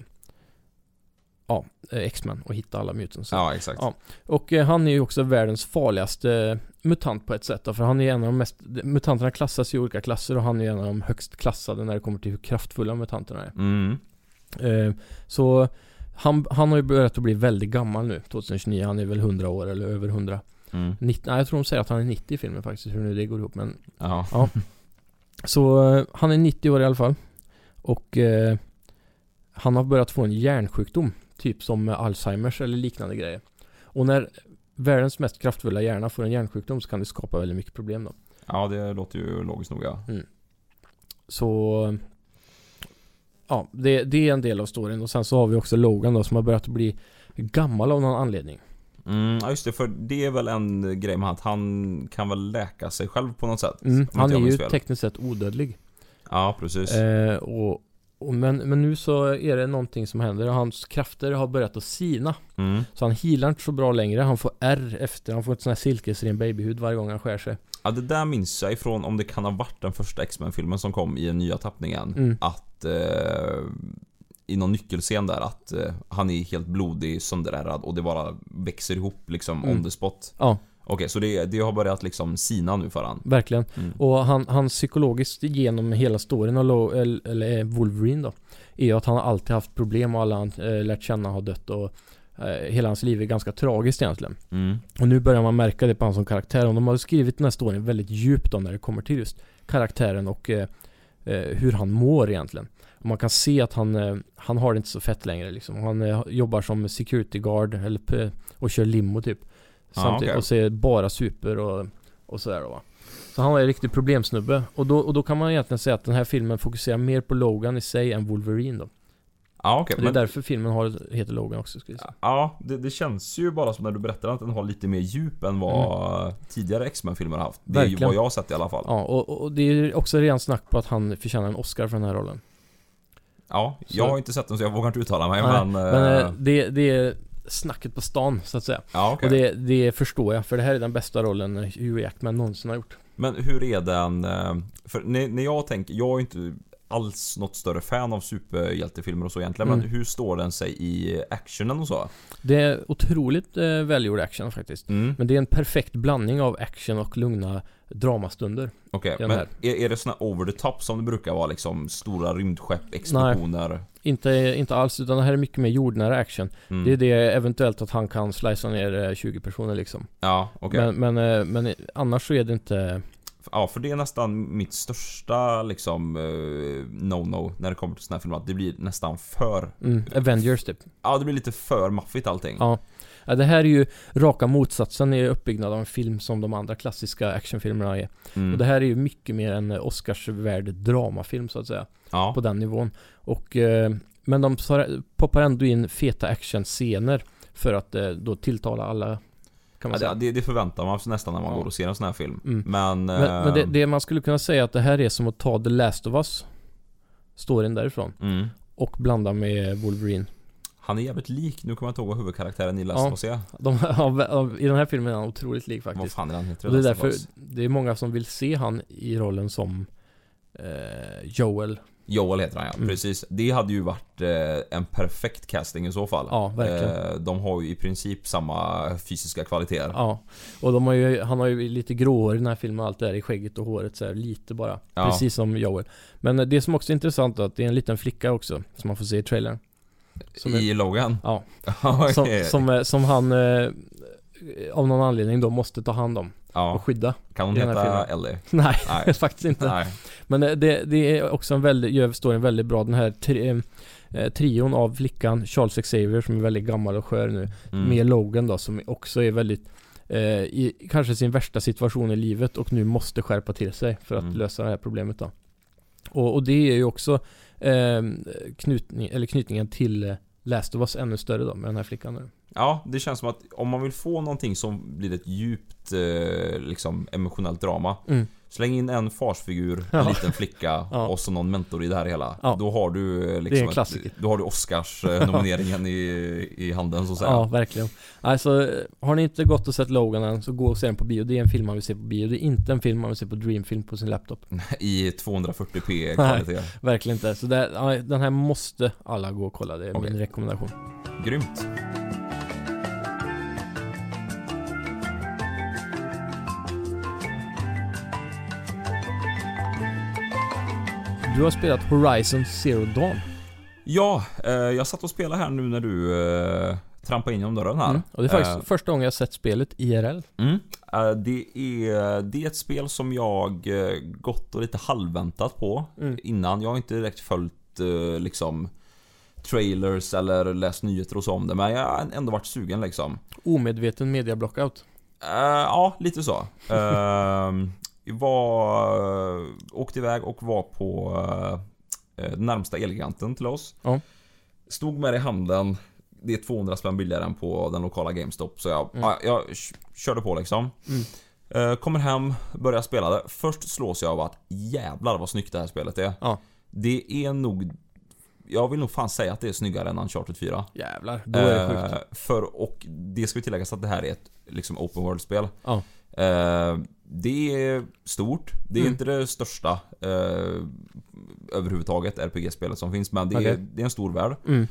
X-Men och hitta alla mutants. Ja, exakt. Ja. Och eh, han är ju också världens farligaste eh, mutant på ett sätt då, för han är en av de mest, mutanterna klassas i olika klasser och han är en av de högst klassade när det kommer till hur kraftfulla mutanterna är. Mm. Eh, så han, han har ju börjat att bli väldigt gammal nu, 2029, han är väl 100 år eller över 100. Mm. 90, nej, jag tror de säger att han är 90 i filmen faktiskt, hur nu det går ihop men Ja. Ja. Så eh, han är 90 år i alla fall. Och eh, han har börjat få en hjärnsjukdom. Typ som Alzheimers eller liknande grejer. Och när världens mest kraftfulla hjärna får en hjärnsjukdom så kan det skapa väldigt mycket problem då. ja, det låter ju logiskt nog ja. Så Ja, det, det är en del av storyn och sen så har vi också Logan då som har börjat bli gammal av någon anledning. Mm, ja just det, för det är väl en grej med att han kan väl läka sig själv på något sätt? Mm, han är ju fel. tekniskt sett odödlig. Ja, precis. Eh, och men, men nu så är det någonting som händer och hans krafter har börjat att sina. Mm. Så han healar inte så bra längre. Han får R efter. Han får ett sån här silkesren babyhud varje gång han skär sig. Ja, det där minns jag ifrån om det kan ha varit den första X-Men-filmen som kom i den nya tappningen. Mm. Att eh, i någon nyckelscen där att eh, han är helt blodig, sönderärrad och det bara växer ihop liksom Mm. on the spot. Ja, Okej, så det, det har börjat liksom sina nu för han. verkligen. Mm. Och han, han psykologiskt genom hela storyn av eller, eller Wolverine då. Är att han har alltid haft problem och alla han eh, lärt känna har dött och eh, hela hans liv är ganska tragiskt egentligen. Mm. Och nu börjar man märka det på honom som karaktär. Och de har skrivit den här storyn väldigt djupt då när det kommer till just karaktären och eh, eh, hur han mår egentligen. Och man kan se att han, eh, han har det inte så fett längre liksom. Han eh, jobbar som security guard eller, och kör limo typ. Samtidigt, okej. och ser bara super och, och sådär då va. Så han är en riktig problemsnubbe. Och då, och då kan man egentligen säga att den här filmen fokuserar mer på Logan i sig än Wolverine då. Ja. Och det är men- därför filmen har, heter Logan också ska vi säga. Ja, det, det känns ju bara som när du berättar att den har lite mer djup än vad tidigare X-Men-filmer har haft. Det är ju Mm. Verkligen. vad jag har sett i alla fall. Ja, och, och det är också redan snack på att han förtjänar en Oscar för den här rollen. Ja, Så- jag har inte sett den så jag vågar inte uttala mig Nej, men... Men eh, det, det är snacket på stan så att säga. ja, okej. Och det, det förstår jag, för det här är den bästa rollen Hugh Jackman någonsin har gjort. Men hur är den... eh, För när, när jag tänker, jag är inte alls något större fan av superhjältefilmer och så egentligen. Men Mm. hur står den sig i actionen och så? Det är otroligt eh, välgjord action faktiskt. Mm. Men det är en perfekt blandning av action och lugna dramastunder. Okej, den men är, är det såna over the top som det brukar vara liksom? Stora rymdskepp, explosioner? Inte, inte alls, utan det här är mycket mer jordnära action. Mm. Det är det eventuellt att han kan slicea ner eh, 20 personer liksom. Ja, okej. Men, men, eh, men annars så är det inte... Ja, för det är nästan mitt största liksom eh, no-no när det kommer till såna här filmer. Att det blir nästan för... Mm, Avengers typ. Ja, det blir lite för maffigt allting. Ja. Ja. Det här är ju raka motsatsen i uppbyggnad av en film som de andra klassiska actionfilmerna är. Mm. Och det här är ju mycket mer en Oscarsvärd dramafilm så att säga. ja. På den nivån. Och, eh, men de poppar ändå in feta actionscener för att eh, då tilltala alla Ja, det, det förväntar man sig nästan när man Ja. går och ser en sån här film. Mm. Men... Men, men det, eh, det man skulle kunna säga att det här är som att ta The Last of Us Storyn därifrån Mm. och blanda med Wolverine. Han är jävligt lik, nu kommer jag inte ihåg vad huvudkaraktären i Last of Us är. De, I den här filmen är han otroligt lik Vad faktiskt. fan är han heter? Och det är därför det är många som vill se han i rollen som eh, Joel. Joel heter han ja, Mm. precis. Det hade ju varit eh, en perfekt casting i så fall. Ja, verkligen. Eh, de har ju i princip samma fysiska kvaliteter. Ja, och de har ju, han har ju lite gråhår i den här filmen och allt det där i skägget och håret så här, lite bara. Ja. Precis som Joel. Men det som också är intressant är att det är en liten flicka också, som man får se i trailern. Som är- I Logan? Ja, som, som, eh, som han eh, av någon anledning då måste ta hand om och ja. skydda. Kan hon heta. Ellie? Nej, Nej. faktiskt inte. Nej. Men eh, det, det är också en väldigt, gör storyn väldigt bra. Den här tri, eh, trion av flickan, Charles Xavier som är väldigt gammal och skör nu. Mm. Med Logan då som också är väldigt eh, i kanske sin värsta situation i livet och nu måste skärpa till sig för att Mm. lösa det här problemet då. Och, och det är ju också eh, knutning, eller knytningen till eh, Last of Us ännu större då med den här flickan nu. Ja, det känns som att om man vill få någonting som blir ett djupt eh, liksom emotionellt drama Mm. Släng in en farsfigur, en Ja. liten flicka Ja. och så någon mentor i det här hela. Ja. Då har du eh, liksom ett-. Då har du Oscars-nomineringen i, i handen så att säga. Ja, verkligen. Alltså, eh, har ni inte gått och sett Logan än så gå och se den på bio. Det är en film man vill se på bio. Det är inte en film man vill se på Dreamfilm på sin laptop. I 240p kvalitet. Verkligen inte. Så det, den här måste alla gå och kolla. Det är Okej. min rekommendation. Grymt. Du har spelat Horizon Zero Dawn. Ja, eh, jag satt och spelade här nu när du eh, trampade in genom dörren här. Mm. Och det är faktiskt Eh, första gången jag sett spelet IRL. Mm. Eh, Det, är, det är ett spel som jag eh, gått och lite halvväntat på Mm. innan. Jag har inte direkt följt eh, liksom trailers eller läst nyheter och så om det, men jag har ändå varit sugen liksom. Omedveten media blockout. Eh, ja, lite så. Uh, var, åkte iväg och var på uh, den närmsta Elgiganten till oss. Ja. Stod med det i handen. Det är 200 spänn billigare än på den lokala GameStop. Så jag, Mm. ja, jag körde på liksom. Mm. Eh, kommer hem, börjar spela det. Först slås jag av att jävlar vad snyggt det här spelet är. Ja. Det är nog... Jag vill nog fan säga att det är snyggare än Uncharted 4. Jävlar, då är det sjukt. Eh, För, och det ska vi tilläggas att det här är ett liksom open world-spel. Ja. Eh, det är stort. Det är Mm. inte det största eh, överhuvudtaget RPG-spelet som finns, men det, är, Okej. det är en stor värld. Mm.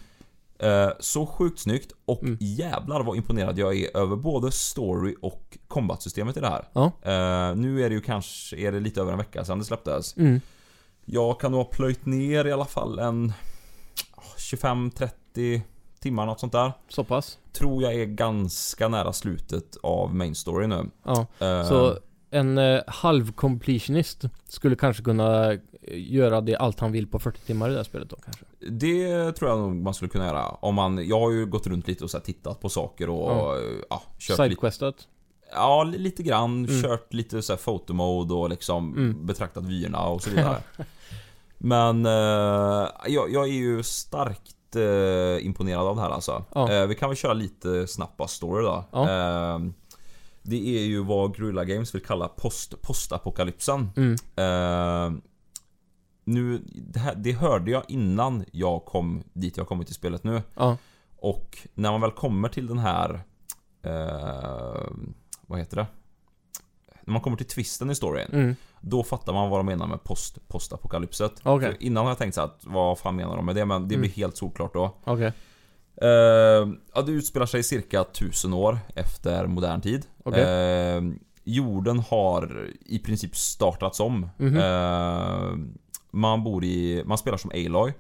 Eh, så sjukt snyggt och Mm. jävlar vad imponerad jag är över både story och combat-systemet i det här. Ja. Eh, nu är det ju kanske är det lite över en vecka sedan det släpptes. Mm. Jag kan nog ha plöjt ner i alla fall en ah, 25-30 timmar, något sånt där. Så pass. Tror jag är ganska nära slutet av main story nu. Ja. Eh, Så en eh, halv completionist skulle kanske kunna eh, göra det allt han vill på 40 timmar i det här spelet då kanske. Det tror jag nog man skulle kunna göra. Om man, jag har ju gått runt lite och så tittat på saker och Ja. ja, kört lite, Sidequestat. ja, li- lite grann. Mm. Kört lite så här photomode och liksom Mm. betraktat vyerna och så vidare. Men eh, jag, jag är ju starkt eh, imponerad av det här alltså. Ja. Eh, vi kan väl köra lite snabbt bara story då. Ja. Eh, det är ju vad Guerrilla Games vill kalla post, postapokalypsen. Mm. Eh, nu, det, här, det hörde jag innan jag kom dit jag kommit till spelet nu. Ja. Och när man väl kommer till den här... Eh, vad heter det? När man kommer till twisten i storyn. Mm. Då fattar man vad de menar med post, postapokalypset. För Innan har jag tänkt så att vad fan menar de med det? Men det blir Mm. helt solklart då. Okej. Eh, ja, det utspelar sig cirka tusen år efter modern tid. Okej. Eh, jorden har i princip startats om. Mhm. Eh, man bor i, man spelar som Aloy.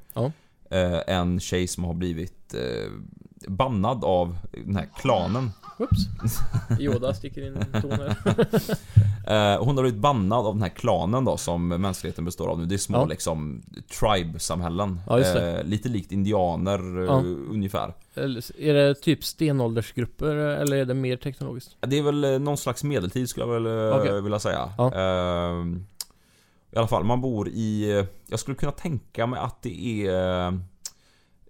Eh, en tjej som har blivit eh, bannad av den här klanen. Oops. Yoda sticker in en ton här. Eh, hon har blivit bannad av den här klanen då som mänskligheten består av nu. Det är små Ja. liksom tribe-samhällen. Ja. Eh, lite likt indianer eh, Ja. ungefär. Är det typ stenåldersgrupper eller är det mer teknologiskt? Det är väl någon slags medeltid skulle jag väl Okej. vilja säga. Ja. Eh, I alla fall, man bor i... Jag skulle kunna tänka mig att det är...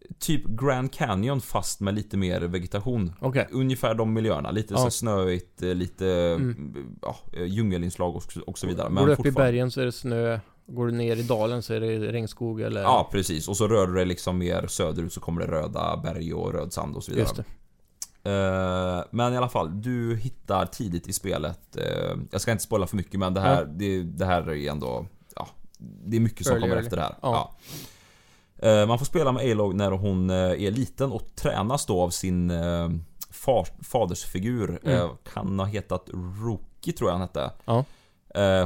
eh, Typ Grand Canyon fast med lite mer vegetation. Okej. Ungefär de miljöerna. Lite Ja. så snöigt, eh, lite Mm. ja, eh, djungelinslag och, och så vidare. Går du upp i bergen så är det snö. Går du ner i dalen så är det regnskog eller... Ja, precis. Och så rör du dig liksom mer söderut så kommer det röda berg och röd sand och så vidare. Just det. Eh, men i alla fall, du hittar tidigt i spelet eh, Jag ska inte spoila för mycket men det här, det, det här är ändå Ja Det är mycket som Early, kommer efter det här. Ja. Eh, man får spela med Aloy när hon eh, är liten och tränas då av sin eh, far, fadersfigur. Mm. Kan ha hetat Rookie tror jag han hette. Ja.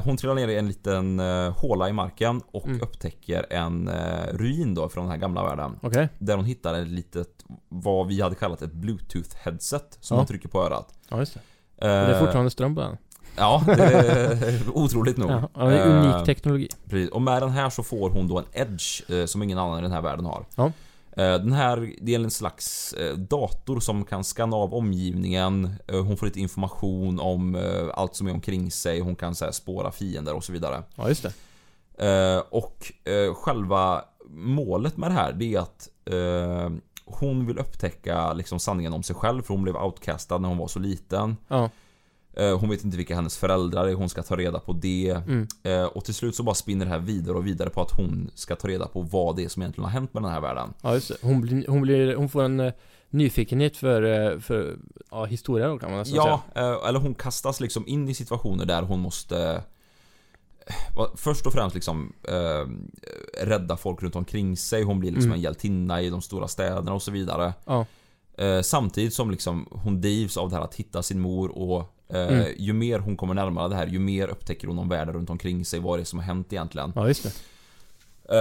Hon trillar ner i en liten håla i marken och Mm. upptäcker en ruin då från den här gamla världen. Okej. Där hon hittar ett litet, vad vi hade kallat ett bluetooth headset som Ja. man trycker på örat. Ja, just det. Och det är fortfarande ström på den. Ja, det är otroligt nog. Ja, ja, det är unik Eh, teknologi. Precis. Och med den här så får hon då en edge eh, som ingen annan i den här världen har. Ja. Eh, Den här, det är en slags dator som kan skanna av omgivningen. Hon får lite information om allt som är omkring sig. Hon kan så här, spåra fiender och så vidare. Ja, just det. Och själva målet med det här, det är att hon vill upptäcka liksom sanningen om sig själv för hon blev outcastad när hon var så liten. Ja. Eh, Hon vet inte vilka hennes föräldrar är, hon ska ta reda på det. Mm. Eh, Och till slut så bara spinner det här vidare och vidare på att hon ska ta reda på vad det är som egentligen har hänt med den här världen. Ja, just det. Hon, blir, hon, blir, hon får en eh, nyfikenhet för, för ja, historia då kan man nästan Ja, säga. eh, eller hon kastas liksom in i situationer där hon måste Först och främst liksom eh, rädda folk runt omkring sig. Hon blir liksom Mm. en hjältinna i de stora städerna och så vidare. Ja. Eh, samtidigt som liksom hon drivs av det här att hitta sin mor och eh, Mm. ju mer hon kommer närmare det här, ju mer upptäcker hon om världen runt omkring sig, vad det är som har hänt egentligen. Ja, just det.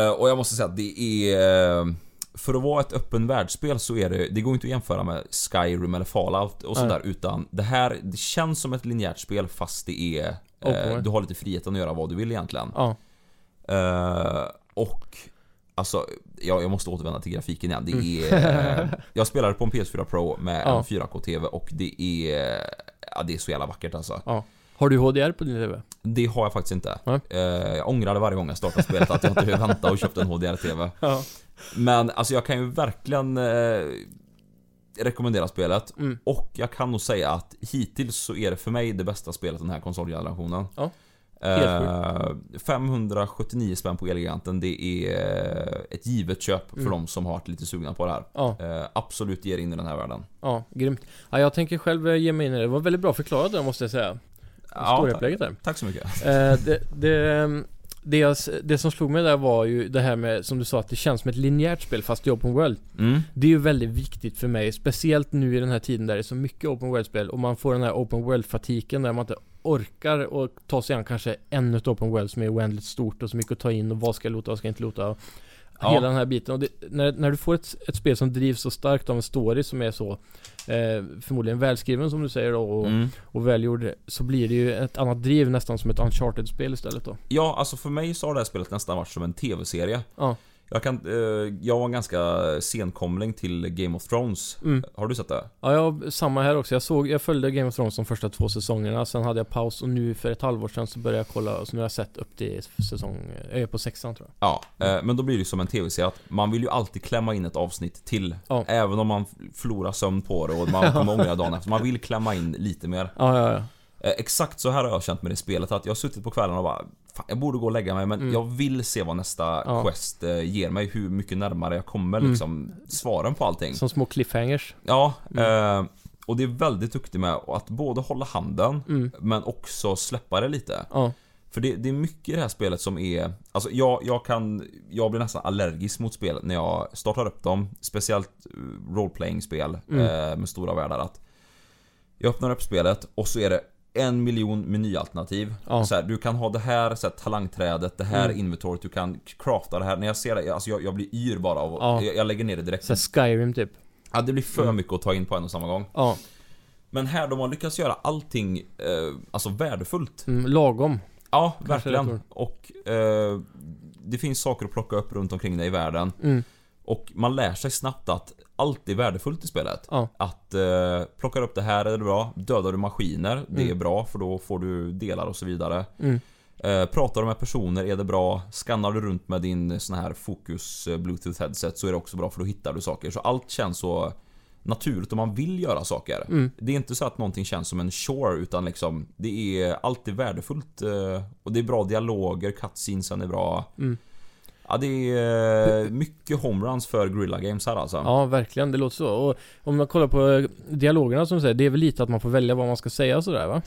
Eh, och jag måste säga att det är... eh, För att vara ett öppen världsspel så är det, det går inte att jämföra med Skyrim eller Fallout och sådär utan det här, det känns som ett linjärt spel fast det är... Eh, world. du har lite friheten att göra vad du vill egentligen. Ja. Och Alltså, jag, jag måste återvända till grafiken igen. Det Mm. är... eh, jag spelade på en PS4 Pro med Ja. en 4K-TV och det är... Ja, det är så jävla vackert alltså. ja. Har du HDR på din TV? Det har jag faktiskt inte. Eh, jag ångrade varje gång jag startade spelet att jag inte behövde vänta och köpte en HDR-TV. Ja. Men alltså jag kan ju verkligen eh, rekommendera spelet. Mm. Och jag kan nog säga att hittills så är det för mig det bästa spelet den här konsolgenerationen. Ja. Helt Eh, 579 spänn på Elgiganten, det är eh, ett givet köp för Mm. de som har varit lite sugna på det här. Ja, Eh, absolut ge er in i den här världen. ja, grymt. Ja, jag tänker själv ge mig in i det. Det var väldigt bra förklarat där måste jag säga. Ja, Storyupplägget där. Tack så mycket. Eh, det, det, det, jag, det som slog mig där var ju det här med, som du sa, att det känns som ett linjärt spel fast är open world. Mm. Det är ju väldigt viktigt för mig, speciellt nu i den här tiden där det är så mycket open world-spel och man får den här open world-fatiken där man inte orkar och ta sig an kanske ännu ett open world som är oändligt stort och så mycket att ta in och vad ska jag och vad ska jag inte lota. Ja. Hela den här biten. Och det, när, när du får ett, ett spel som drivs så starkt av en story som är så eh, förmodligen välskriven som du säger då och, Mm. och välgjord så blir det ju ett annat driv nästan som ett uncharted-spel istället då. Ja, alltså för mig så har det här spelet nästan varit som en TV-serie. Ja. Jag kan, eh, jag var en ganska senkomling till Game of Thrones. Mm. Har du sett det? Ja, jag, samma här också. Jag såg, jag följde Game of Thrones de första två säsongerna, sen hade jag paus och nu för ett halvår sedan så började jag kolla, så nu har jag sett upp till säsong, jag är på sexan tror jag. Ja, eh, men då blir det som en TV-serie att man vill ju alltid klämma in ett avsnitt till. Ja. Även om man förlorar sömn på det och man kommer ångra dagen efter. Man vill klämma in lite mer. Ja, ja, ja. Eh, exakt så här har jag känt med det spelet. Att jag har suttit på kvällen och bara Fan, jag borde gå och lägga mig men Mm. jag vill se vad nästa Ja. quest eh, ger mig. Hur mycket närmare jag kommer Mm. liksom svaren på allting. Som små cliffhangers. Ja, Mm. eh, och det är väldigt duktig med att både hålla handen Mm. men också släppa det lite. Ja, För det, det är mycket i det här spelet som är... Alltså jag, jag kan... Jag blir nästan allergisk mot spel när jag startar upp dem. Speciellt eh, roleplaying-spel Mm. eh, med stora världar. Att jag öppnar upp spelet och så är det en miljon menyalternativ. Ja. Så här, du kan ha det här, så här talangträdet, det här Mm. inventoriet, du kan crafta det här. När jag ser det, alltså jag, jag blir yr bara av Ja. jag, jag lägger ner det direkt. så Skyrim typ. Ja, det blir för Mm. mycket att ta in på en och samma gång. Ja, Men här, de har lyckats göra allting eh, alltså värdefullt. mm, lagom. Ja, Kanske verkligen. Och eh, det finns saker att plocka upp runt omkring dig i världen. Mm. Och man lär sig snabbt att allt är värdefullt i spelet. Ja. Att eh, plockar upp det här är det bra. Dödar du maskiner, det Mm. är bra för då får du delar och så vidare. Mm. Eh, pratar du med personer är det bra. Skannar du runt med din sån här fokus eh, bluetooth headset så är det också bra för då hittar du saker. Så allt känns så naturligt om man vill göra saker. Mm. Det är inte så att någonting känns som en chore utan liksom Det är alltid värdefullt eh, Och det är bra dialoger, cutscenesen är bra Mm. Ja det är eh, mycket homeruns för Guerrilla Games här alltså Ja, verkligen. Det låter så. Och om man kollar på eh, dialogerna som du säger, det är väl lite att man får välja vad man ska säga och sådär va?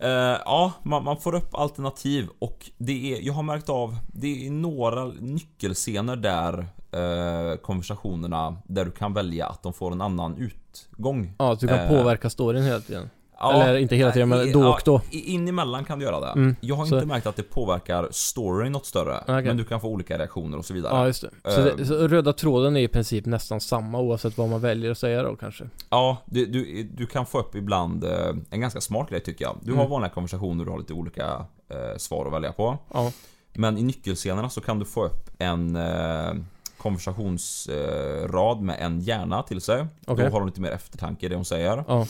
Eh, Ja, man, man får upp alternativ och det är, jag har märkt av Det är några nyckelscener där eh, Konversationerna Där du kan välja att de får en annan utgång Ja, att du kan Eh, påverka storyn hela tiden. Ja, Eller inte hela tiden, men i- då och då. In emellan kan du göra det. Mm, Jag har så- inte märkt att det påverkar storyn något större. Okej. Men du kan få olika reaktioner och så vidare. Ja, just det. Så, Eh. det, så röda tråden är i princip nästan samma oavsett vad man väljer att säga då kanske? Ja, du, du, du kan få upp ibland eh, en ganska smart grej tycker jag. Du har Mm. vanliga konversationer, du har lite olika eh, svar att välja på. Ja. Men i nyckelscenerna så kan du få upp en eh, konversationsrad med en hjärna till sig. Okej. Då har hon lite mer eftertanke i det hon säger. Ja.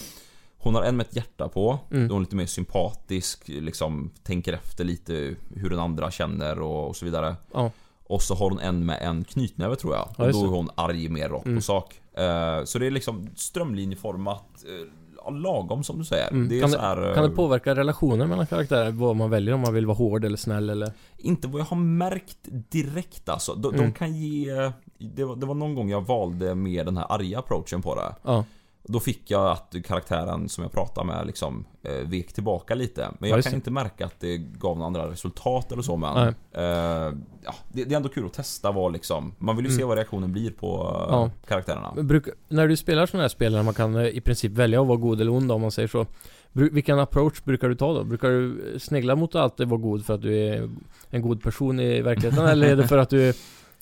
Hon har en med ett hjärta på. Mm. Då är hon lite mer sympatisk, liksom tänker efter lite hur den andra känner och, och så vidare. Ja. Och så har hon en med en knytnäve tror jag. Ja, och då är hon arg mer rakt Mm. på sak. Eh, så det är liksom strömlinjeformat, ja, lagom som du säger. Mm. Det Kan, det, här, eh, kan det påverka relationer mellan karaktärer? Vad man väljer? Om man vill vara hård eller snäll eller? Inte vad jag har märkt direkt alltså. De, Mm. de kan ge... Det var, det var någon gång jag valde mer den här arga approachen på det. Ja. Då fick jag att karaktären som jag pratade med liksom eh, vek tillbaka lite. Men Ja, jag just kan inte märka att det gav några andra resultat eller så men eh, ja, det, det är ändå kul att testa vad liksom Man vill ju se vad reaktionen blir på eh, Mm. Ja. karaktärerna. Bruk, när du spelar sådana här spel där man kan eh, i princip välja att vara god eller ond om man säger så. Vilken approach brukar du ta då? Brukar du snegla mot att alltid vara god för att du är en god person i verkligheten? eller är det för att du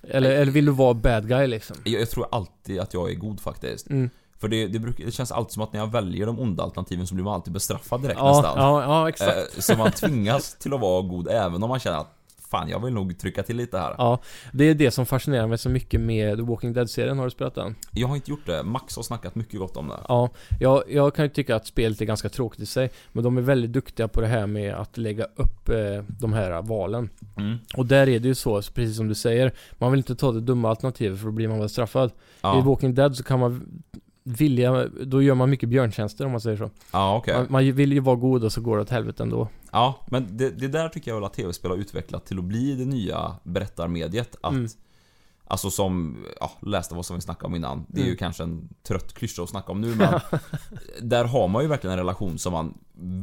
eller, eller vill du vara bad guy liksom? Jag, jag tror alltid att jag är god faktiskt. Mm. För det, det, brukar, det känns alltid som att när jag väljer de onda alternativen så blir man alltid bestraffad direkt Ja, nästan. ja, ja, exakt. Eh, Så man tvingas till att vara god även om man känner att Fan jag vill nog trycka till lite här. Ja, det är det som fascinerar mig så mycket med The Walking Dead-serien. Har du spelat den? Jag har inte gjort det. Max har snackat mycket gott om det. Ja, jag, jag kan ju tycka att spelet är ganska tråkigt i sig. Men de är väldigt duktiga på det här med att lägga upp eh, de här valen. Mm. Och där är det ju så, precis som du säger. Man vill inte ta det dumma alternativet för då blir man väl straffad. I Ja, Walking Dead så kan man vilja, då gör man mycket björntjänster om man säger så. ja okej. Man, man vill ju vara god och så går det åt helvete ändå. Ja, men det, det där tycker jag väl att tv-spel har utvecklat till att bli det nya berättarmediet. Att Mm. Alltså som, ja, läste vad som vi snackade om innan. Det är ju Mm. kanske en trött klyscha att snacka om nu men Där har man ju verkligen en relation som man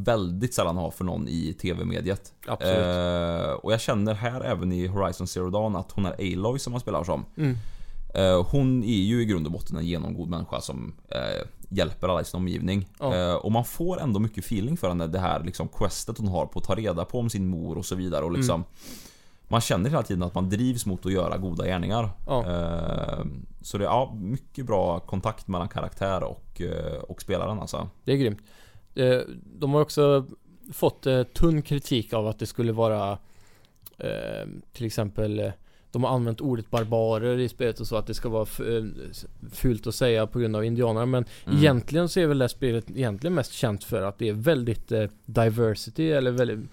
väldigt sällan har för någon i tv-mediet. Absolut. Eh, och jag känner här även i Horizon Zero Dawn att hon är Aloy som man spelar som. Mm. Eh, hon är ju i grund och botten en genomgod människa som eh, hjälper alla i sin omgivning. Eh, och man får ändå mycket feeling för henne, det här liksom questet hon har på att ta reda på om sin mor och så vidare. Och liksom, Man känner hela tiden att man drivs mot att göra goda gärningar. Eh, så det är ja, mycket bra kontakt mellan karaktär och, och spelaren alltså. Det är grymt. De har också fått tunn kritik av att det skulle vara till exempel de har använt ordet barbarer i spelet och så att det ska vara eh, fult att säga på grund av indianerna men Mm. egentligen så är väl det spelet egentligen mest känt för att det är väldigt eh, diversity eller väldigt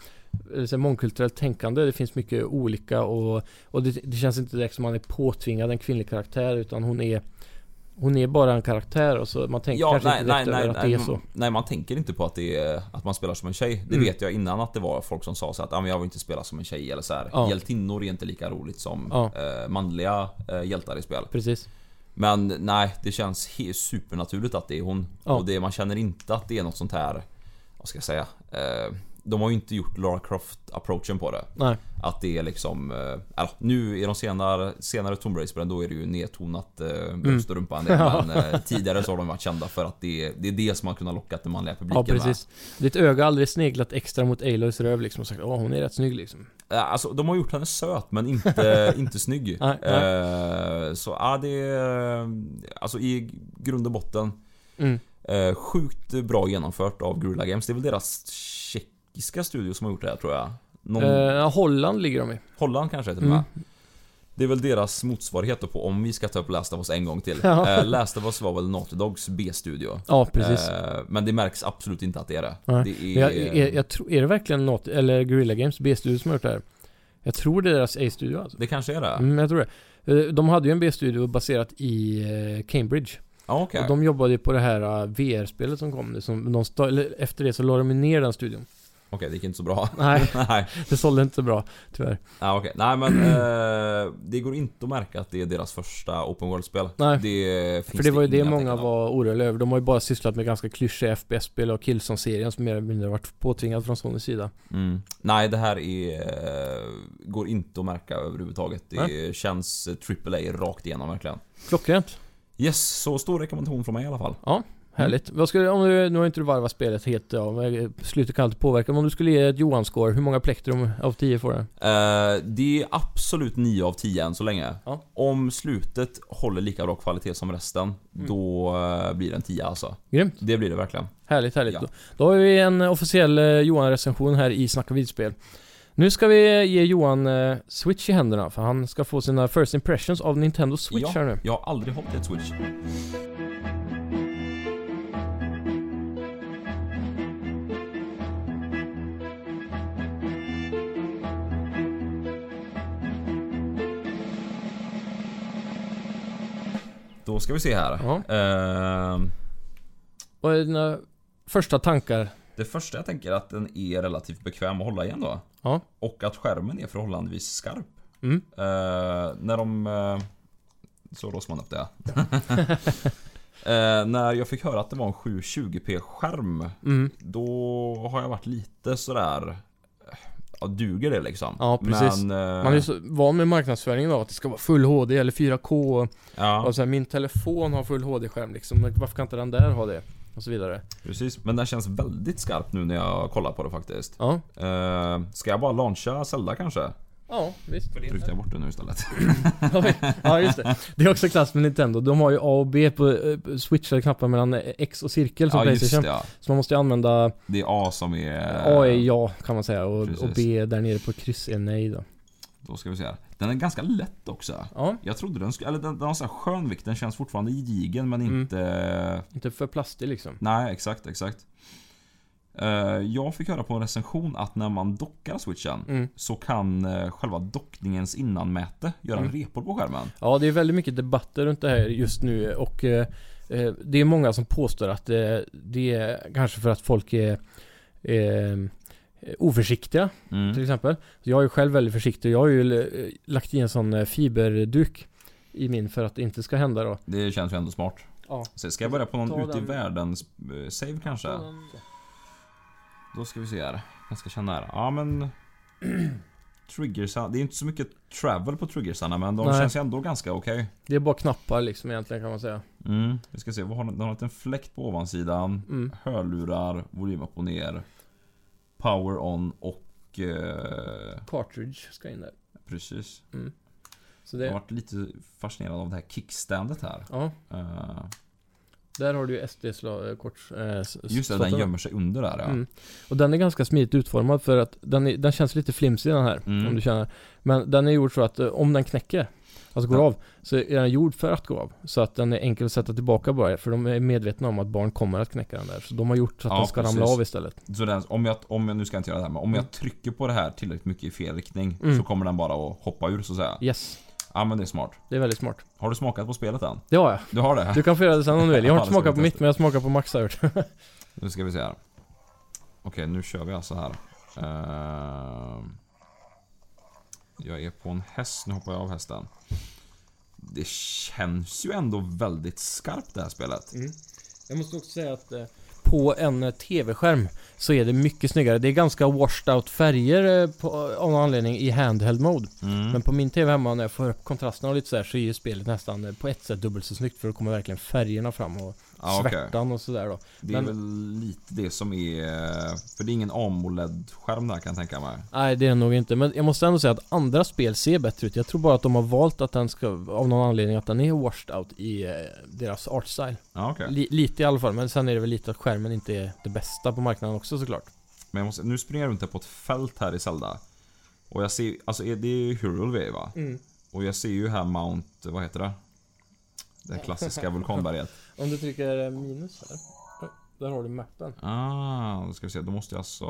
så här mångkulturellt tänkande. Det finns mycket olika och, och det, det känns inte direkt som man är påtvingad en kvinnlig karaktär utan hon är hon är bara en karaktär och så man tänker kanske inte direkt över att det är så. nej, man tänker inte på att det är att man spelar som en tjej. Det Mm. vet jag innan att det var folk som sa så att ah, men jag vill inte spela som en tjej eller så här. Ja. Hjältinnor är inte lika roligt som Ja. eh, manliga eh, hjältar i spel. Precis. Men nej, det känns supernaturligt att det är hon. Ja. Och det, man känner inte att det är något sånt här, vad ska jag säga? Eh, de har ju inte gjort Lara Croft-approachen på det. Nej. Att det är liksom, eller, nu i de senare, senare Tomb Raider-spelen då är det ju nedtonat eh, bröst och rumpa Ja. Men eh, tidigare så har de varit kända för att det, det är det som har kunnat locka den manliga Ja publiken precis. Ditt öga har aldrig sneglat extra mot Aloys röv liksom och sagt åh hon är rätt snygg liksom. med. Alltså de har gjort henne söt men inte, inte snygg. Nej, Eh, så ja, det är... Alltså i grund och botten Mm. Sjukt bra genomfört av Guerrilla Games. Det är väl deras tjeckiska studio som har gjort det här tror jag. Någon, Eh, Holland ligger de i. Holland kanske till och med. Mm. Det är väl deras motsvarighet då på om vi ska ta upp Last of Us en gång till. Ja. Eh, Last of Us var väl Naughty Dogs B-studio. Ja precis. Eh, men det märks absolut inte att det är det. Nej. Det Men jag, är... jag, jag tror, är det verkligen något, eller Guerrilla Games B-studio som har gjort det här? Jag tror det är deras A-studio alltså. Det kanske är det? Mm, jag tror det. Eh, De hade ju en B-studio baserat i eh, Cambridge. Ja, okej. Och de jobbade ju på det här eh, VR-spelet som kom. Som de eller efter det så la de ner den studion. Okej, det gick inte så bra. Nej, Nej, det sålde inte så bra, tyvärr. ja, okej. Nej men eh, det går inte att märka att det är deras första Open World-spel. Nej. Det För det var ju det många var oroliga över. De har ju bara sysslat med ganska klyschiga FPS-spel och Killzone-serien som mer eller mindre varit påtvingad från Sonys sida. Mm. Nej, det här är, eh, går inte att märka överhuvudtaget. Det känns eh, AAA rakt igenom verkligen. Klockrent. Yes, så stor rekommendation från mig i alla fall. Härligt. Vad skulle, om du, nu har inte du varvat spelet helt, ja, men slutet kan alltid påverka. Men om du skulle ge ett Johan-score, hur många plektrum av 10 får du? Eh, det är absolut 9 av 10 än så länge. Ja. Om slutet håller lika bra kvalitet som resten, Mm. då eh, blir det en 10 alltså. Grymt. Det blir det verkligen. Härligt, härligt. Ja. Då, då har vi en officiell eh, Johan-recension här i Snacka vidspel. Nu ska vi ge Johan eh, Switch i händerna, för han ska få sina first impressions av Nintendo Switch ja, här nu. jag har aldrig hållit ett Switch. Då ska vi se här. Ja. Eh, Vad är dina första tankar? det första jag tänker är att den är relativt bekväm att hålla igen då. Ja. Och att skärmen är förhållandevis skarp. Mm. Eh, när de... eh, så låser man upp det. Eh, när jag fick höra att det var en 720p-skärm, Mm. då har jag varit lite sådär... Duger det liksom? Ja, precis. Men, eh, Man är så van med marknadsföringen av att det ska vara full HD eller 4K och, Ja, och så här, min telefon har full HD-skärm liksom, men varför kan inte den där ha det? Och så vidare. precis. Men den känns väldigt skarp nu när jag kollar på det faktiskt. Ja, Eh, ska jag bara launcha Zelda kanske? Ja visst. Tryckte jag bort det nu istället? ja just det. Det är också klass med Nintendo. De har ju A och B på eh, Switch eller knappar mellan X och cirkel som ja, just Playstation. det ja. Så man måste ju använda Det är A som är... A är ja kan man säga och, och. B där nere på kryss är nej då. Då ska vi se här. Den är ganska lätt också. Ja, Jag trodde den skulle... Eller den, den har så här skön vikt. Den känns fortfarande gedigen men Mm. inte... inte för plastig liksom. Nej, exakt, exakt. Eh, jag fick höra på en recension att när man dockar switchen Mm. så kan eh, själva dockningens innanmäte göra Mm. repor på skärmen. Ja, det är väldigt mycket debatter runt det här just nu och eh, det är många som påstår att det är kanske för att folk är oförsiktiga Mm. till exempel. Jag är ju själv väldigt försiktig. Jag har ju lagt i en sån fiberduk i min för att det inte ska hända då. Det känns ju ändå smart. Ja. Så ska jag börja på någon Ta ute i den. världens eh, save kanske? Då ska vi se här. Jag ska känna här. Ja men... Triggersarna, det är inte så mycket travel på triggersarna men de Nej. känns ju ändå ganska okej. Det är bara knappar liksom egentligen kan man säga. Mm. Vi ska se, vad har den? Den har en liten fläkt på ovansidan. Mm. Hörlurar, volym upp och ner. Power on och... Eh, Cartridge ska in där. precis. Så Jag har det, varit lite fascinerad av det här kickstandet här. ja. Eh, Där har du ju SD-kort. Eh, s- just det, den gömmer sig under där ja. Mm. Och den är ganska smidigt utformad för att den, är, den känns lite flimsig den här. Mm. Om du känner. Men den är gjord så att eh, om den knäcker, alltså går Ja. av, så är den gjord för att gå av. Så att den är enkel att sätta tillbaka bara. För de är medvetna om att barn kommer att knäcka den där. Så de har gjort så att Ja, den ska ramla precis. av istället. Så den, om jag, om jag, nu ska jag inte göra det här, men om Mm. jag trycker på det här tillräckligt mycket i fel riktning Mm. så kommer den bara att hoppa ur så att säga. Yes, Ja men det är smart. det är väldigt smart. Har du smakat på spelet än? Det har jag. Du har det? Du kan få göra det sen om du vill. Jag har inte smakat på mitt, men jag smakar på Max har gjort. Nu ska vi se här. Okej, nu kör vi alltså här. Ehm. jag är på en häst, nu hoppar jag av hästen. Det känns ju ändå väldigt skarpt det här spelet. Jag måste också säga att eh, på en eh, TV-skärm så är det mycket snyggare. Det är ganska washed out färger eh, på, av någon anledning i handheld mode. Mm. Men på min TV hemma när jag får upp kontrasterna och lite så här så är ju spelet nästan eh, på ett sätt dubbelt så snyggt för då kommer verkligen färgerna fram och Ja, okej. svärtan och sådär då. Det är men- väl lite det som är... För det är ingen AMOLED-skärm där kan jag tänka mig. Nej det är det nog inte, men jag måste ändå säga att andra spel ser bättre ut. Jag tror bara att de har valt att den ska, av någon anledning, att den är washed out i eh, deras art style. Ja, okej. Li- lite i alla fall, men sen är det väl lite att skärmen inte är det bästa på marknaden också såklart. Men jag måste, nu springer jag runt här på ett fält här i Zelda. Och jag ser, alltså det är ju Hyrule vi va? Och jag ser ju här Mount, vad heter det? Det klassiska vulkanberget. Om du trycker minus här. Där har du mappen. Ah, då ska vi se. Då måste jag alltså...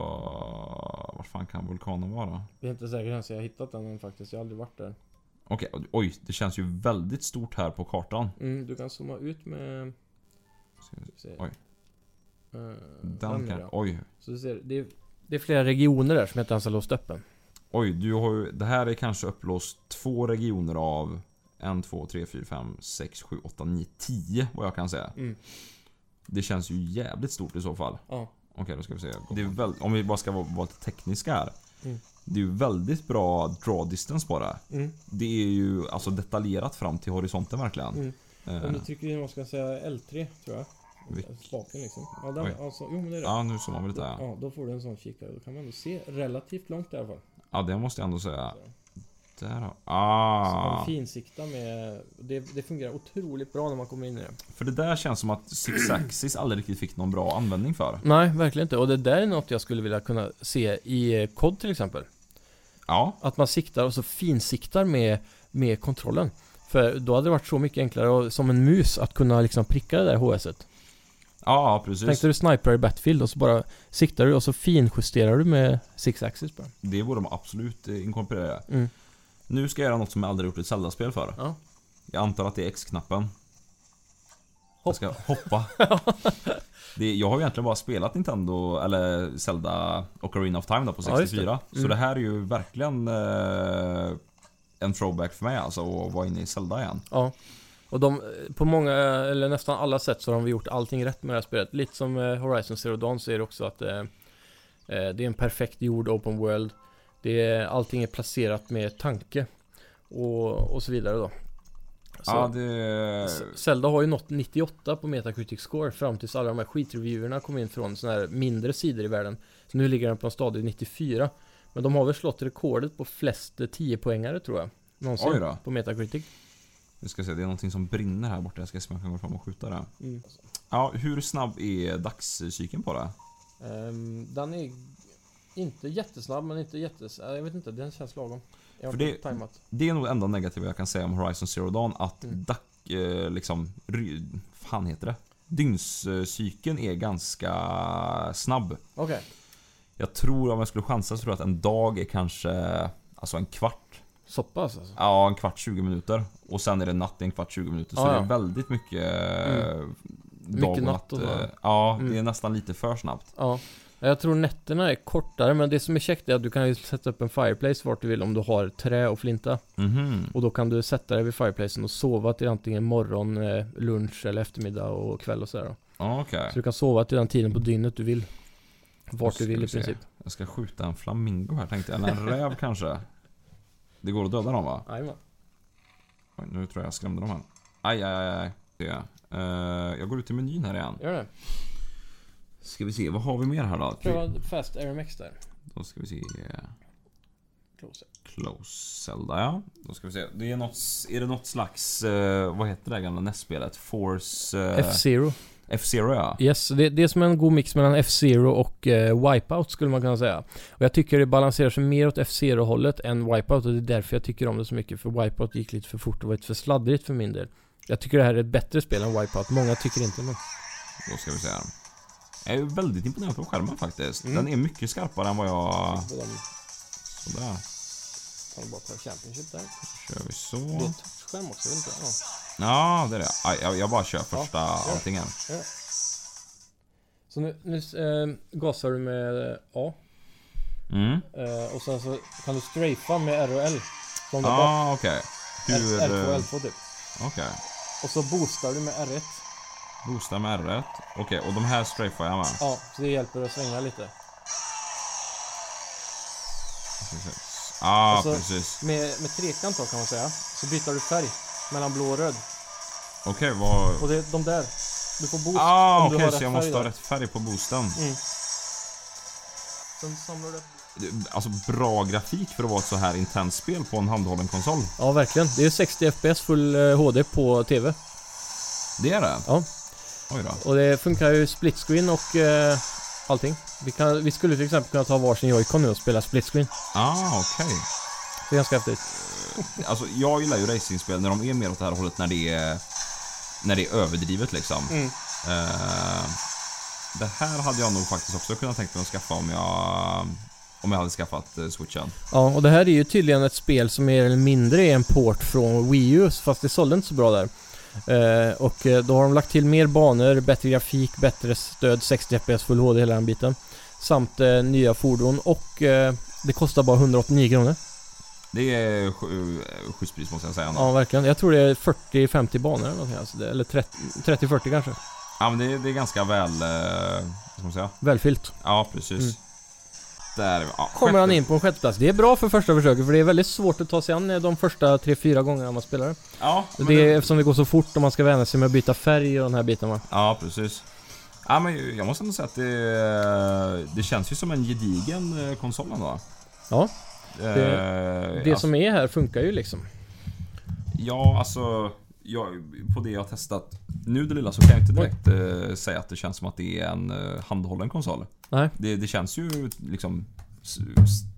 Var fan kan vulkanen vara? Det är inte säkert ens jag har hittat den än faktiskt. Jag har aldrig varit där. Okej, oj. Det känns ju väldigt stort här på kartan. Mm, du kan zooma ut med... Oj. Eh, Den kan... Oj. Så du ser, det är, det är flera regioner där som jag inte ens har låst upp än. Oj, du har ju... Det här är kanske upplåst två regioner av... En, två, tre, fyra, fem, sex, sju, åtta, nio, tio vad jag kan säga. Mm. Det känns ju jävligt stort i så fall. Ja. Okej, då ska vi se. Det är väl, om vi bara ska vara, vara lite tekniska här. Mm. Det är ju väldigt bra draw distance på det. Mm. Det är ju alltså detaljerat fram till horisonten verkligen. Mm. Eh, Om du trycker in, vad ska jag säga, L3 tror jag. Spaken liksom. Ja, den, Oj. alltså, jo men det är det. ja, nu zoomar vi lite här. Ja, då får du en sån kikare. Då kan man ändå se relativt långt i alla fall. Ja, det måste jag ändå säga. Där har... Så man Ah! finsikta med... Det, det fungerar otroligt bra när man kommer in i det. För det där känns som att Six Axis aldrig riktigt fick någon bra användning för. Nej, verkligen inte. Och det där är något jag skulle vilja kunna se i eh, kod till exempel. Ja, Att man siktar och så finsiktar med, med kontrollen. För då hade det varit så mycket enklare och, som en mus att kunna liksom pricka det där HSet. ja precis. Tänkte du sniper i Battlefield och så bara siktar du och så finjusterar du med six axis bara. Det borde de absolut inkorporera. Mm. Nu ska jag göra något som jag aldrig gjort ett Zelda-spel för. Ja. Jag antar att det är X-knappen. Jag ska hoppa. det, jag har ju egentligen bara spelat Nintendo, eller Zelda Ocarina of Time då på Ja, just 64. det. Så Mm. det här är ju verkligen eh, en throwback för mig alltså, att vara inne i Zelda igen. Ja. Och de, på många, eller nästan alla sätt så har de gjort allting rätt med det här spelet. Lite som eh, Horizon Zero Dawn så är det också att eh, eh, det är en perfekt gjord open world. Det är, allting är placerat med tanke. Och, och så vidare då. Så, Ja, det... Zelda har ju nått 98 på Metacritic score fram tills alla de här skitreviewerna kom in från sådana här mindre sidor i världen. Så nu ligger den på en stadig 94. Men de har väl slått rekordet på flest 10-poängare tror jag. Någonsin Oj då. på Metacritic. Vi ska se, det är någonting som brinner här borta. Jag ska se om jag kan gå fram och skjuta det. Mm. Ja, hur snabb är dagscykeln på det? Ehm, den är inte jättesnabb men inte jättes... Jag vet inte, den känns lagom. Jag För det- tajmat. Det är nog det enda negativa jag kan säga om Horizon Zero Dawn. Att Mm. dack, eh, liksom, ry, fan heter det? Dygnscykeln är ganska snabb. Okej. Jag tror, om jag skulle chansa, så tror jag att en dag är kanske, alltså en kvart. Så pass alltså. Ja, en kvart 20 minuter. Och sen är det natt en kvart 20 minuter. Så Ja, det ja. är väldigt mycket eh, dag Mycket och natt och så. eh, Ja, Mm. det är nästan lite för snabbt. Ja. Jag tror nätterna är kortare men det som är käckt är att du kan ju sätta upp en fireplace vart du vill om du har trä och flinta. Mhm. Och då kan du sätta dig vid fireplacen och sova till antingen morgon, eh, lunch eller eftermiddag och kväll och sådär Okej. Så du kan sova till den tiden på dygnet du vill. Vart du vill vi i se. princip. Jag ska skjuta en flamingo här tänkte jag. Eller en räv kanske. Det går att döda dem va? Jajamän. Oj, nu tror jag jag skrämde dem här. Aj, aj, aj. aj. Eh, jag går ut i menyn här igen. Gör det. Ska vi se, vad har vi mer här då? Pröva Fast RMX där. Då ska vi se. Close. Close Zelda ja. Då ska vi se. Det är något, är det något slags, eh, vad heter det där gamla NES-spelet? Force... eh, F-Zero. F-Zero ja. Yes, det, det är som en god mix mellan F-Zero och eh, Wipeout skulle man kunna säga. Och jag tycker det balanserar sig mer åt F-Zero-hållet än Wipeout och det är därför jag tycker om det så mycket. För Wipeout gick lite för fort och var lite för sladdrigt för min del. Jag tycker det här är ett bättre spel än Wipeout. Många tycker inte men... Då ska vi se här. Jag är väldigt imponerad på skärmen faktiskt. Mm. Den är mycket skarpare än vad jag... Sådär. tar bara på Championship där. Kör vi så. Det är touchskärm också, vet inte? Ja. Ja, det är det. Aj, jag, jag bara kör första Ja, allting här. Så nu, nu eh, gasar du med eh, A. Mm. Eh, och sen så kan du strafa med R och L. Ah, okej. Hur... R- R2 och eh, L2 typ. Okej. Och så boostar du med R1. Boosta med R1. Okej, och de här strafar jag med. Ja, så det hjälper att svänga lite. Ah, Och så- precis. Med, med trekant då kan man säga. Så byter du färg. Mellan blå och röd. Okej, vad... Och det är de där. Du får boost Ah, om du okej, har så rätt jag färg måste ha då. rätt färg på boosten. Mm. Sen samlar du Alltså bra grafik för att vara ett så här intensivt spel på en handhållen konsol. Ja, verkligen. Det är 60 FPS full eh, HD på TV. Det är det? Ja. Oj då. Och det funkar ju split screen och eh, allting. Vi, kan, vi skulle till exempel kunna ta varsin Joy-Con nu och spela split screen. Ah, okej. Det är ganska häftigt. Alltså jag gillar ju racingspel när de är mer åt det här hållet när det är När det är överdrivet liksom. Mm. Eh, det här hade jag nog faktiskt också kunnat tänka mig att skaffa om jag Om jag hade skaffat eh, switchen. Ja, och det här är ju tydligen ett spel som mer eller mindre är en port från Wii U, fast det sålde inte så bra där. Eh, och eh, då har de lagt till mer banor, bättre grafik, bättre stöd, 60 FPS full HD hela den biten. Samt eh, nya fordon och eh, det kostar bara 189 kronor. Det är eh, schysst pris måste jag säga. ändå. Ja, verkligen. Jag tror det är 40-50 banor eller någonting. Alltså, eller 30 30-40 kanske. Ja men det, det är ganska väl, eh, ska man säga? Välfyllt. Ja precis. Mm. Där, ja, Kommer han in på en sjätteplats. Det är bra för första försöket för det är väldigt svårt att ta sig an de första 3-4 gångerna man spelar det. Ja, Det är eftersom det går så fort och man ska vänja sig med att byta färg och den här biten va. Ja, precis. Ja, men jag måste ändå säga att det, det känns ju som en gedigen eh, konsol ändå. Ja, Eh, Det alltså, som är här funkar ju liksom. Ja, alltså... Jag, på det jag har testat nu det lilla så kan jag inte direkt eh, säga att det känns som att det är en eh, handhållen konsol. Nej. Det, det känns ju liksom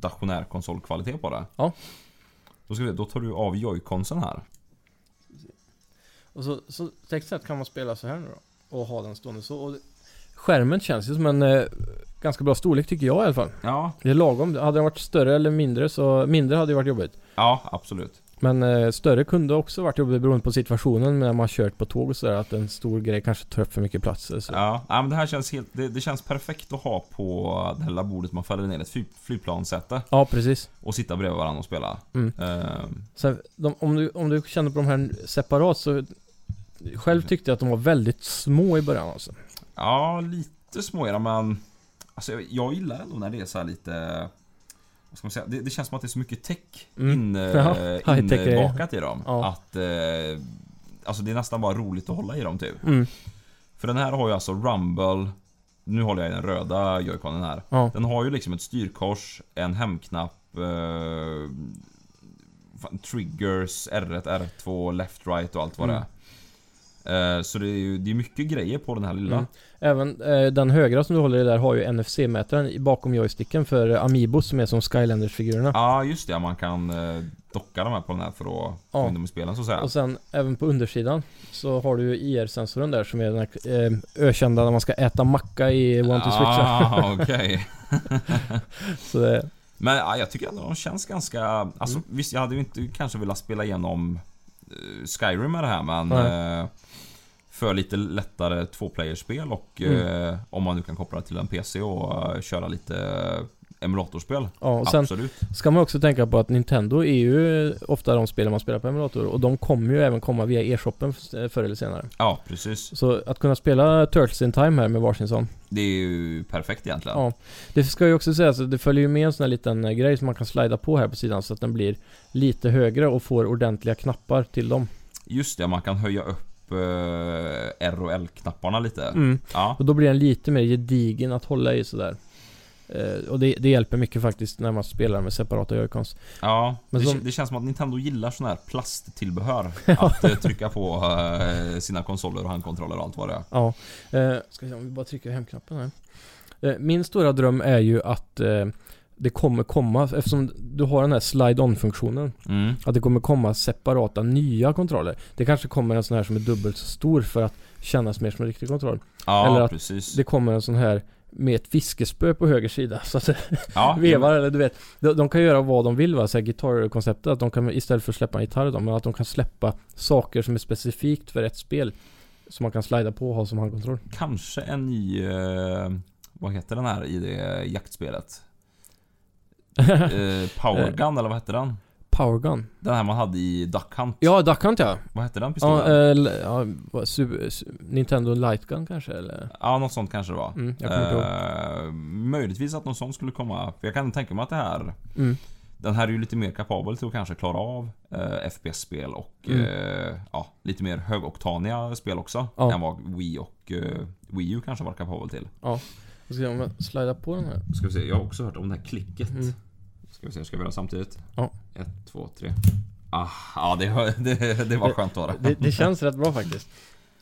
stationär konsolkvalitet på det. Ja. Då, ska vi, då tar du av joyconsen här. Och så, så sett kan man spela så här nu då. Och ha den stående så. Och det, skärmen känns ju som en eh, ganska bra storlek tycker jag i alla fall. Ja, Det är lagom. Hade den varit större eller mindre så mindre hade ju varit jobbigt. ja absolut. Men eh, större kunde också varit jobbigt beroende på situationen när man kört på tåg och sådär. Att en stor grej kanske tar upp för mycket plats. Så. Ja, ja men det här känns helt... Det, det känns perfekt att ha på det här lilla bordet man fäller ner ett fly, flygplanssäte. ja, precis. Och sitta bredvid varandra och spela. Mm. Ehm, Sen, de, om, du, om du känner på de här separat så själv tyckte jag att de var väldigt små i början alltså. Ja, lite små är de, men... Alltså jag, jag gillar ändå när det är så lite... Vad ska man säga? Det, det känns som att det är så mycket tech Mm. inne, Ja, high-tech-grejer. inbakat i dem. Ja. Att... Eh, alltså det är nästan bara roligt att hålla i dem typ. Mm. För den här har ju alltså Rumble Nu håller jag i den röda joyconen här Ja. Den har ju liksom ett styrkors, en hemknapp eh, Triggers, R1, R2, left, right och allt vad Mm. det är Eh, Så det är ju det är mycket grejer på den här lilla Mm. Även eh, den högra som du håller i där har ju NFC-mätaren bakom joysticken för eh, Amiibos som är som Skylanders-figurerna. Ja just det, man kan eh, docka de här på den här för att få Ja. in dem i spelen så att säga Och sen även på undersidan så har du ju IR-sensorn där som är den här eh, ökända när man ska äta macka i One to Switch. Ah, okej det, Men ja, jag tycker att de känns ganska... Alltså Mm. visst, jag hade ju inte kanske velat spela igenom eh, Skyrim med det här men... Nej. För lite lättare tvåplayerspel och Mm. eh, om man nu kan koppla det till en PC och eh, köra lite emulatorspel. ja, och sen Absolut. ska man också tänka på att Nintendo är ju ofta de spel man spelar på emulator och de kommer ju även komma via e-shoppen förr eller senare. Ja, precis. Så att kunna spela Turtles in Time här med varsin sån. Det är ju perfekt egentligen. Ja. Det ska ju också sägas att det följer ju med en sån här liten eh, grej som man kan slida på här på sidan så att den blir lite högre och får ordentliga knappar till dem. Just det, man kan höja upp eh, R och L-knapparna lite. Mm. Ja, Och då blir den lite mer gedigen att hålla i sådär. Eh, och det, det hjälper mycket faktiskt när man spelar med separata joycons. ja. Men det, som- det känns som att Nintendo gillar sån här plasttillbehör. att eh, trycka på eh, sina konsoler och handkontroller och allt vad det är. Ja. Eh, ska vi se om vi bara trycker hemknappen här. Eh, min stora dröm är ju att det kommer komma, eftersom du har den här slide-on-funktionen, Mm. att det kommer komma separata nya kontroller. Det kanske kommer en sån här som är dubbelt så stor för att kännas mer som en riktig kontroll. Ja, Eller att precis. Det kommer en sån här med ett fiskespö på höger sida så att ja, vevar eller du vet. De, de kan göra vad de vill va, så här gitarrkonceptet. Att de kan istället för att släppa en gitarr då, men att de kan släppa saker som är specifikt för ett spel. Som man kan slida på och ha som handkontroll. Kanske en ny... Eh, vad heter den här i det jaktspelet? Eh, Powergun eller vad hette den? Powergun. Den här man hade i Duck Hunt. Ja, Duck Hunt ja. Vad hette den Ja, pistolen? eh, ja vad, su- su- Nintendo Lightgun kanske eller? Ja, något sånt kanske det var. Mm, jag kommer inte ihåg. Eh, möjligtvis att något sånt skulle komma. För jag kan tänka mig att det här... Mm. Den här är ju lite mer kapabel till att kanske klara av eh, FPS-spel och Mm. eh, ja, lite mer högoktaniga spel också. Ja. Än vad Wii och eh, Wii U kanske var kapabel till. Ja. Ska se om jag slidar på den här. Ska vi se, jag har också hört om det här klicket. Mm. Ska vi se, ska vi göra samtidigt? Ja. Ett, två, tre. Ah, ja, det, det, det var skönt att. Det, det känns rätt bra faktiskt.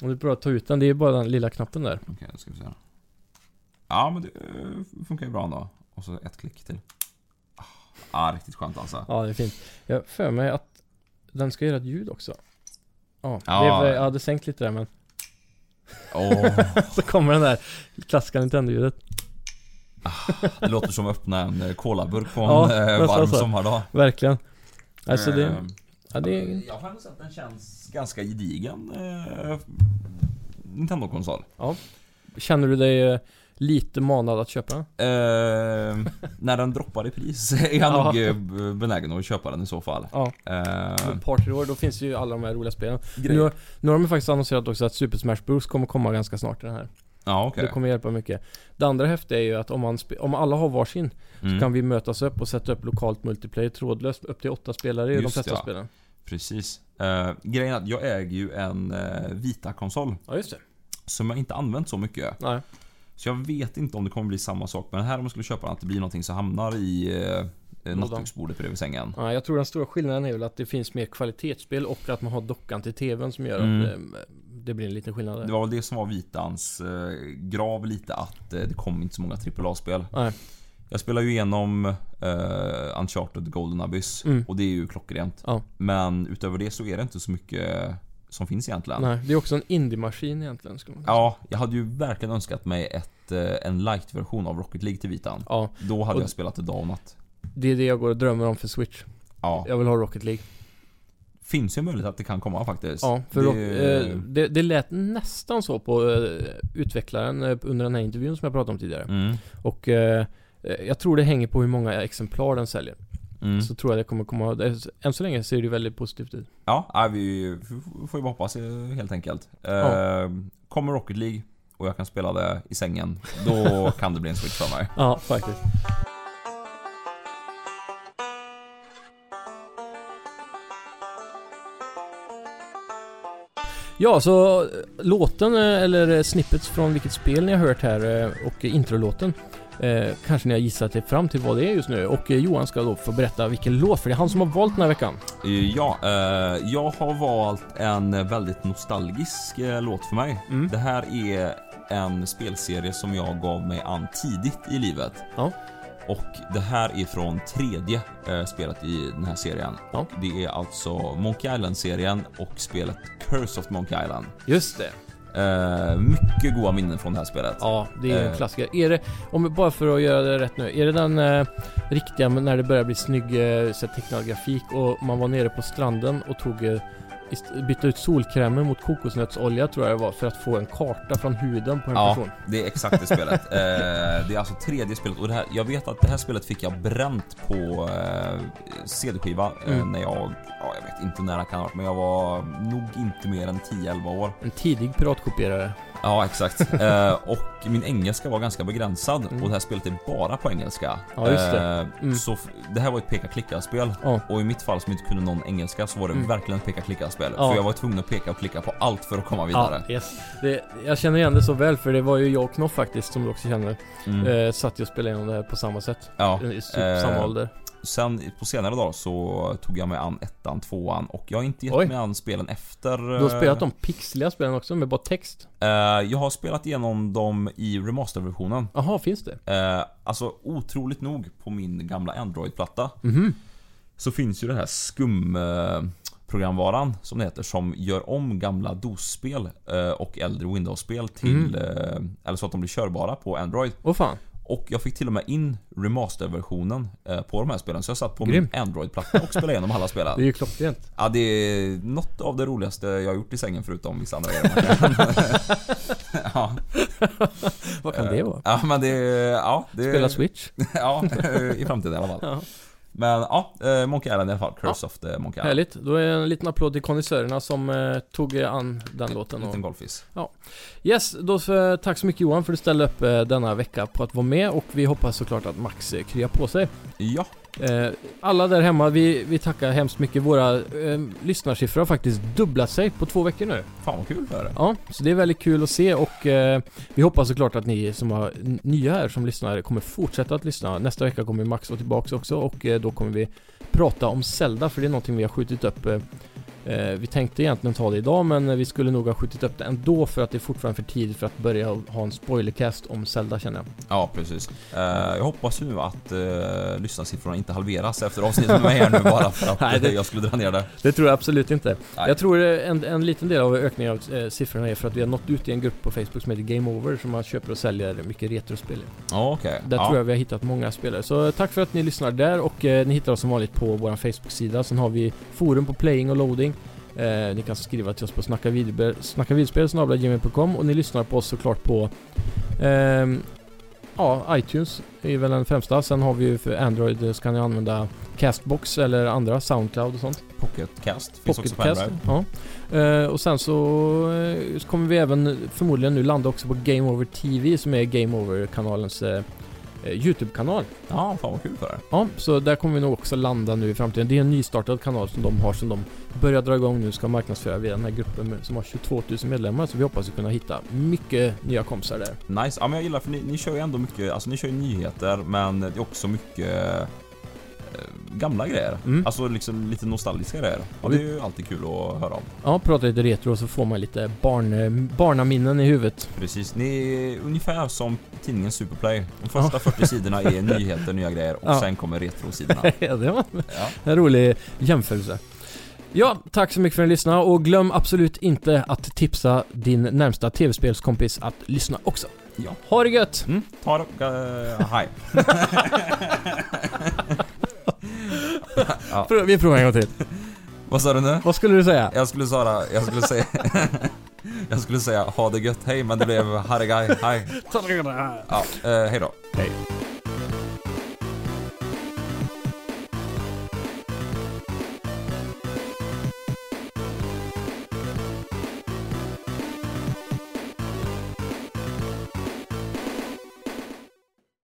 Om du provar att ta ut den, det är bara den lilla knappen där. Okej, då ska vi se. Ja, men det eh, funkar ju bra ändå. Och så ett klick till. Ah, ah, riktigt skönt alltså. Ja, det är fint. Jag för mig att den ska göra ett ljud också. Ja, Ja. Det är, jag hade sänkt lite där men Åh, så kommer den där klassiska Nintendo-ljudet. Det låter som att öppna en eh, colaburk på en Ja, eh, varm så. sommardag. Verkligen. Alltså det, Eh, ja, det Jag har ändå sett att den känns ganska gedigen. Eh, Nintendo-konsol. Känner du dig eh, lite manad att köpa? Eh, när den droppar i pris är jag Ja. nog eh, benägen att köpa den i så fall. Ja. Eh, Partyår, då finns ju alla de här roliga spelen. Nu, nu har de faktiskt annonserat också att Super Smash Bros kommer komma ganska snart i den här. Ja, okej. Det kommer hjälpa mycket. Det andra häftiga är ju att om, man om alla har varsin Mm. så kan vi mötas upp och sätta upp lokalt multiplayer trådlöst upp till åtta spelare i de Just flesta ja. spelen. Precis. Uh, grejen är att jag äger ju en uh, Vita-konsol Ja, just det. som jag inte använt så mycket. Nej. Så jag vet inte om det kommer bli samma sak med den här om jag skulle köpa den. Att det blir någonting som hamnar i uh, nattduksbordet bredvid sängen. Ja, jag tror den stora skillnaden är väl att det finns mer kvalitetsspel och att man har dockan till TVn som gör Mm. att eh, det blir en liten skillnad där. Det var väl det som var Vitans eh, grav lite att eh, det kom inte så många AAA-spel. Nej. Jag spelar ju igenom uh, Uncharted Golden Abyss Mm. och det är ju klockrent. Ja. Men utöver det så är det inte så mycket som finns egentligen. Nej, det är också en indie-maskin egentligen. Ska man säga. Ja, jag hade ju verkligen önskat mig ett, eh, en light-version av Rocket League till Vitan. ja, Då hade Och- jag spelat det dag och natt. det är det jag går och drömmer om för Switch. Ja, Jag vill ha Rocket League. Finns ju möjlighet att det kan komma faktiskt. Ja, för det. Eh, det, det lät nästan så på eh, utvecklaren eh, under den här intervjun som jag pratade om tidigare. mm, Och jag tror det hänger på hur många exemplar den säljer. Mm. så tror jag det kommer komma... Än så länge ser det ju väldigt positivt ut. Ja, vi får ju hoppas helt enkelt. Ja. Kommer Rocket League och jag kan spela det i sängen, då kan det bli en switch för mig. Ja, faktiskt. Ja, så eh, låten, eh, eller snippets från vilket spel ni har hört här eh, och introlåten eh, kanske ni har gissat er fram till vad det är just nu. Och eh, Johan ska då få berätta vilken låt, för det är han som har valt den här veckan. Eh, Ja, eh, jag har valt en väldigt nostalgisk eh, låt för mig. Mm. Det här är en spelserie som jag gav mig an tidigt i livet. Ja. Och det här är från tredje eh, spelet i den här serien. Ja. Och det är alltså Monkey Island-serien och spelet Curse of Monkey Island. Just det. Eh, mycket goda minnen från det här spelet. Ja, det är en Eh. klassiker. Är det, om, bara för att göra det rätt nu, är det den eh, riktiga när det börjar bli snygg eh, tecknad grafik och man var nere på stranden och tog eh, bytte ut solkrämen mot kokosnötsolja tror jag det var för att få en karta från huden på en Ja, person. det är exakt det spelet. eh, det är alltså tredje spelet och det här, jag vet att det här spelet fick jag bränt på eh, CD-skiva eh, Mm. när jag, ja jag vet inte när det kan ha varit, men jag var nog inte mer än 10-11 år. En tidig piratkopierare. Ja, exakt. eh, och min engelska var ganska begränsad Mm. och det här spelet är bara på engelska. Ja, just det. Eh, Mm. Så det här var ett peka-klicka-spel. Ja. Och i mitt fall som inte kunde någon engelska så var det Mm. verkligen ett peka-klicka-spel. Ja. För jag var tvungen att peka och klicka på allt för att komma vidare. Ja, yes. det, jag känner igen det så väl för det var ju jag och Knoff faktiskt som du också känner. Mm. Eh, satt ju och spelade igenom det här på samma sätt. ja. I typ eh, samma ålder. Sen på senare dagar så tog jag mig an ettan, tvåan och jag har inte gett Oj. mig an spelen efter. Du har spelat de pixliga spelen också med bara text? Eh, jag har spelat igenom dem i remasterversionen. Jaha, finns det? Eh, alltså otroligt nog på min gamla Android-platta Mhm. så finns ju det här skum eh, programvaran som det heter som gör om gamla DOS-spel eh, och äldre Windows-spel till Mm. eh, eller så att de blir körbara på Android. Åh fan. Och jag fick till och med in remasterversionen eh, på de här spelen så jag satt på Grymt. min Android-platta och spelade igenom alla spelen. Det är ju klockrent. Ja, det är något av det roligaste jag har gjort i sängen förutom vissa andra grejer ja, Vad kan det vara? ja, men det... Ja, det Spela Switch? Ja, i framtiden i alla fall. Ja. Men ja, eh, Monkey Island i alla fall. Curse of the Monkey Island. Härligt. Då är en liten applåd till konnässörerna som eh, tog eh, an den låten. En liten golfis. Yes, då så, tack så mycket Johan för att du ställde upp eh, denna vecka på att vara med och vi hoppas såklart att Max eh, kryar på sig. Ja, Eh, alla där hemma, vi, vi tackar hemskt mycket. Våra eh, lyssnarsiffror har faktiskt dubblat sig på två veckor nu. fan vad kul för det. Ja, så det är väldigt kul att se och eh, vi hoppas såklart att ni som har nya här som lyssnar kommer fortsätta att lyssna. Nästa vecka kommer Max vara tillbaks också och eh, då kommer vi prata om Zelda för det är någonting vi har skjutit upp. Eh, vi tänkte egentligen ta det idag men vi skulle nog ha skjutit upp det ändå för att det är fortfarande för tidigt för att börja ha en spoilercast om Zelda känner jag. Ja, precis. Eh, jag hoppas ju att uh, lyssnarsiffrorna inte halveras efter avsnittet med här nu bara för att Nej, det- jag skulle dra ner det. Det tror jag absolut inte. Nej. Jag tror en, en liten del av ökningen av eh, siffrorna är för att vi har nått ut i en grupp på Facebook som heter Game Over som man köper och säljer mycket retrospel. Ja, okej. Där ja. tror jag vi har hittat många spelare. Så tack för att ni lyssnar där och eh, ni hittar oss som vanligt på vår Facebook-sida. Sen har vi forum på Playing och Loading. Eh, ni kan skriva till oss på snacka videospel, snacka videospel snabel-gmail.com och ni lyssnar på oss såklart på ehm, Ja, iTunes är väl den främsta. Sen har vi ju för Android eh, så kan ni använda Castbox eller andra Soundcloud och sånt. Pocketcast finns också på. Android. Ja. Eh, och sen så, eh, så kommer vi även förmodligen nu landa också på Game Over TV som är Game Over-kanalens eh, eh, YouTube-kanal. Ja, fan vad kul för det. Ja, så där kommer vi nog också landa nu i framtiden. Det är en nystartad kanal som de har som de börjar dra igång nu ska marknadsföra via den här gruppen som har 22 000 medlemmar. Så vi hoppas att kunna hitta mycket nya kompisar där. Nice. Ja, men jag gillar för ni, ni kör ju ändå mycket, alltså ni kör ju nyheter men det är också mycket eh, gamla grejer. Mm. Alltså liksom lite nostalgiska grejer. Och det är ju alltid kul att höra om. Ja, prata lite retro så får man lite barn, eh, barnaminnen i huvudet. Precis, ni är ungefär som tidningen Superplay. De första 40 sidorna är nyheter, nya grejer och Ja. sen kommer retrosidorna. Ja, det var Ja. en rolig jämförelse. Ja, tack så mycket för att ni lyssnade och glöm absolut inte att tipsa din närmsta tv-spelskompis att lyssna också. Ja. Ha det gött! Mm, ta det, uh, hej. ja. Prov- Vi provar en gång till. Vad sa du nu? Vad skulle du säga? Jag skulle säga, jag skulle säga, jag skulle säga ha det gött, hej men det blev herregaj, hej. Ja, eh, hej då. Hej.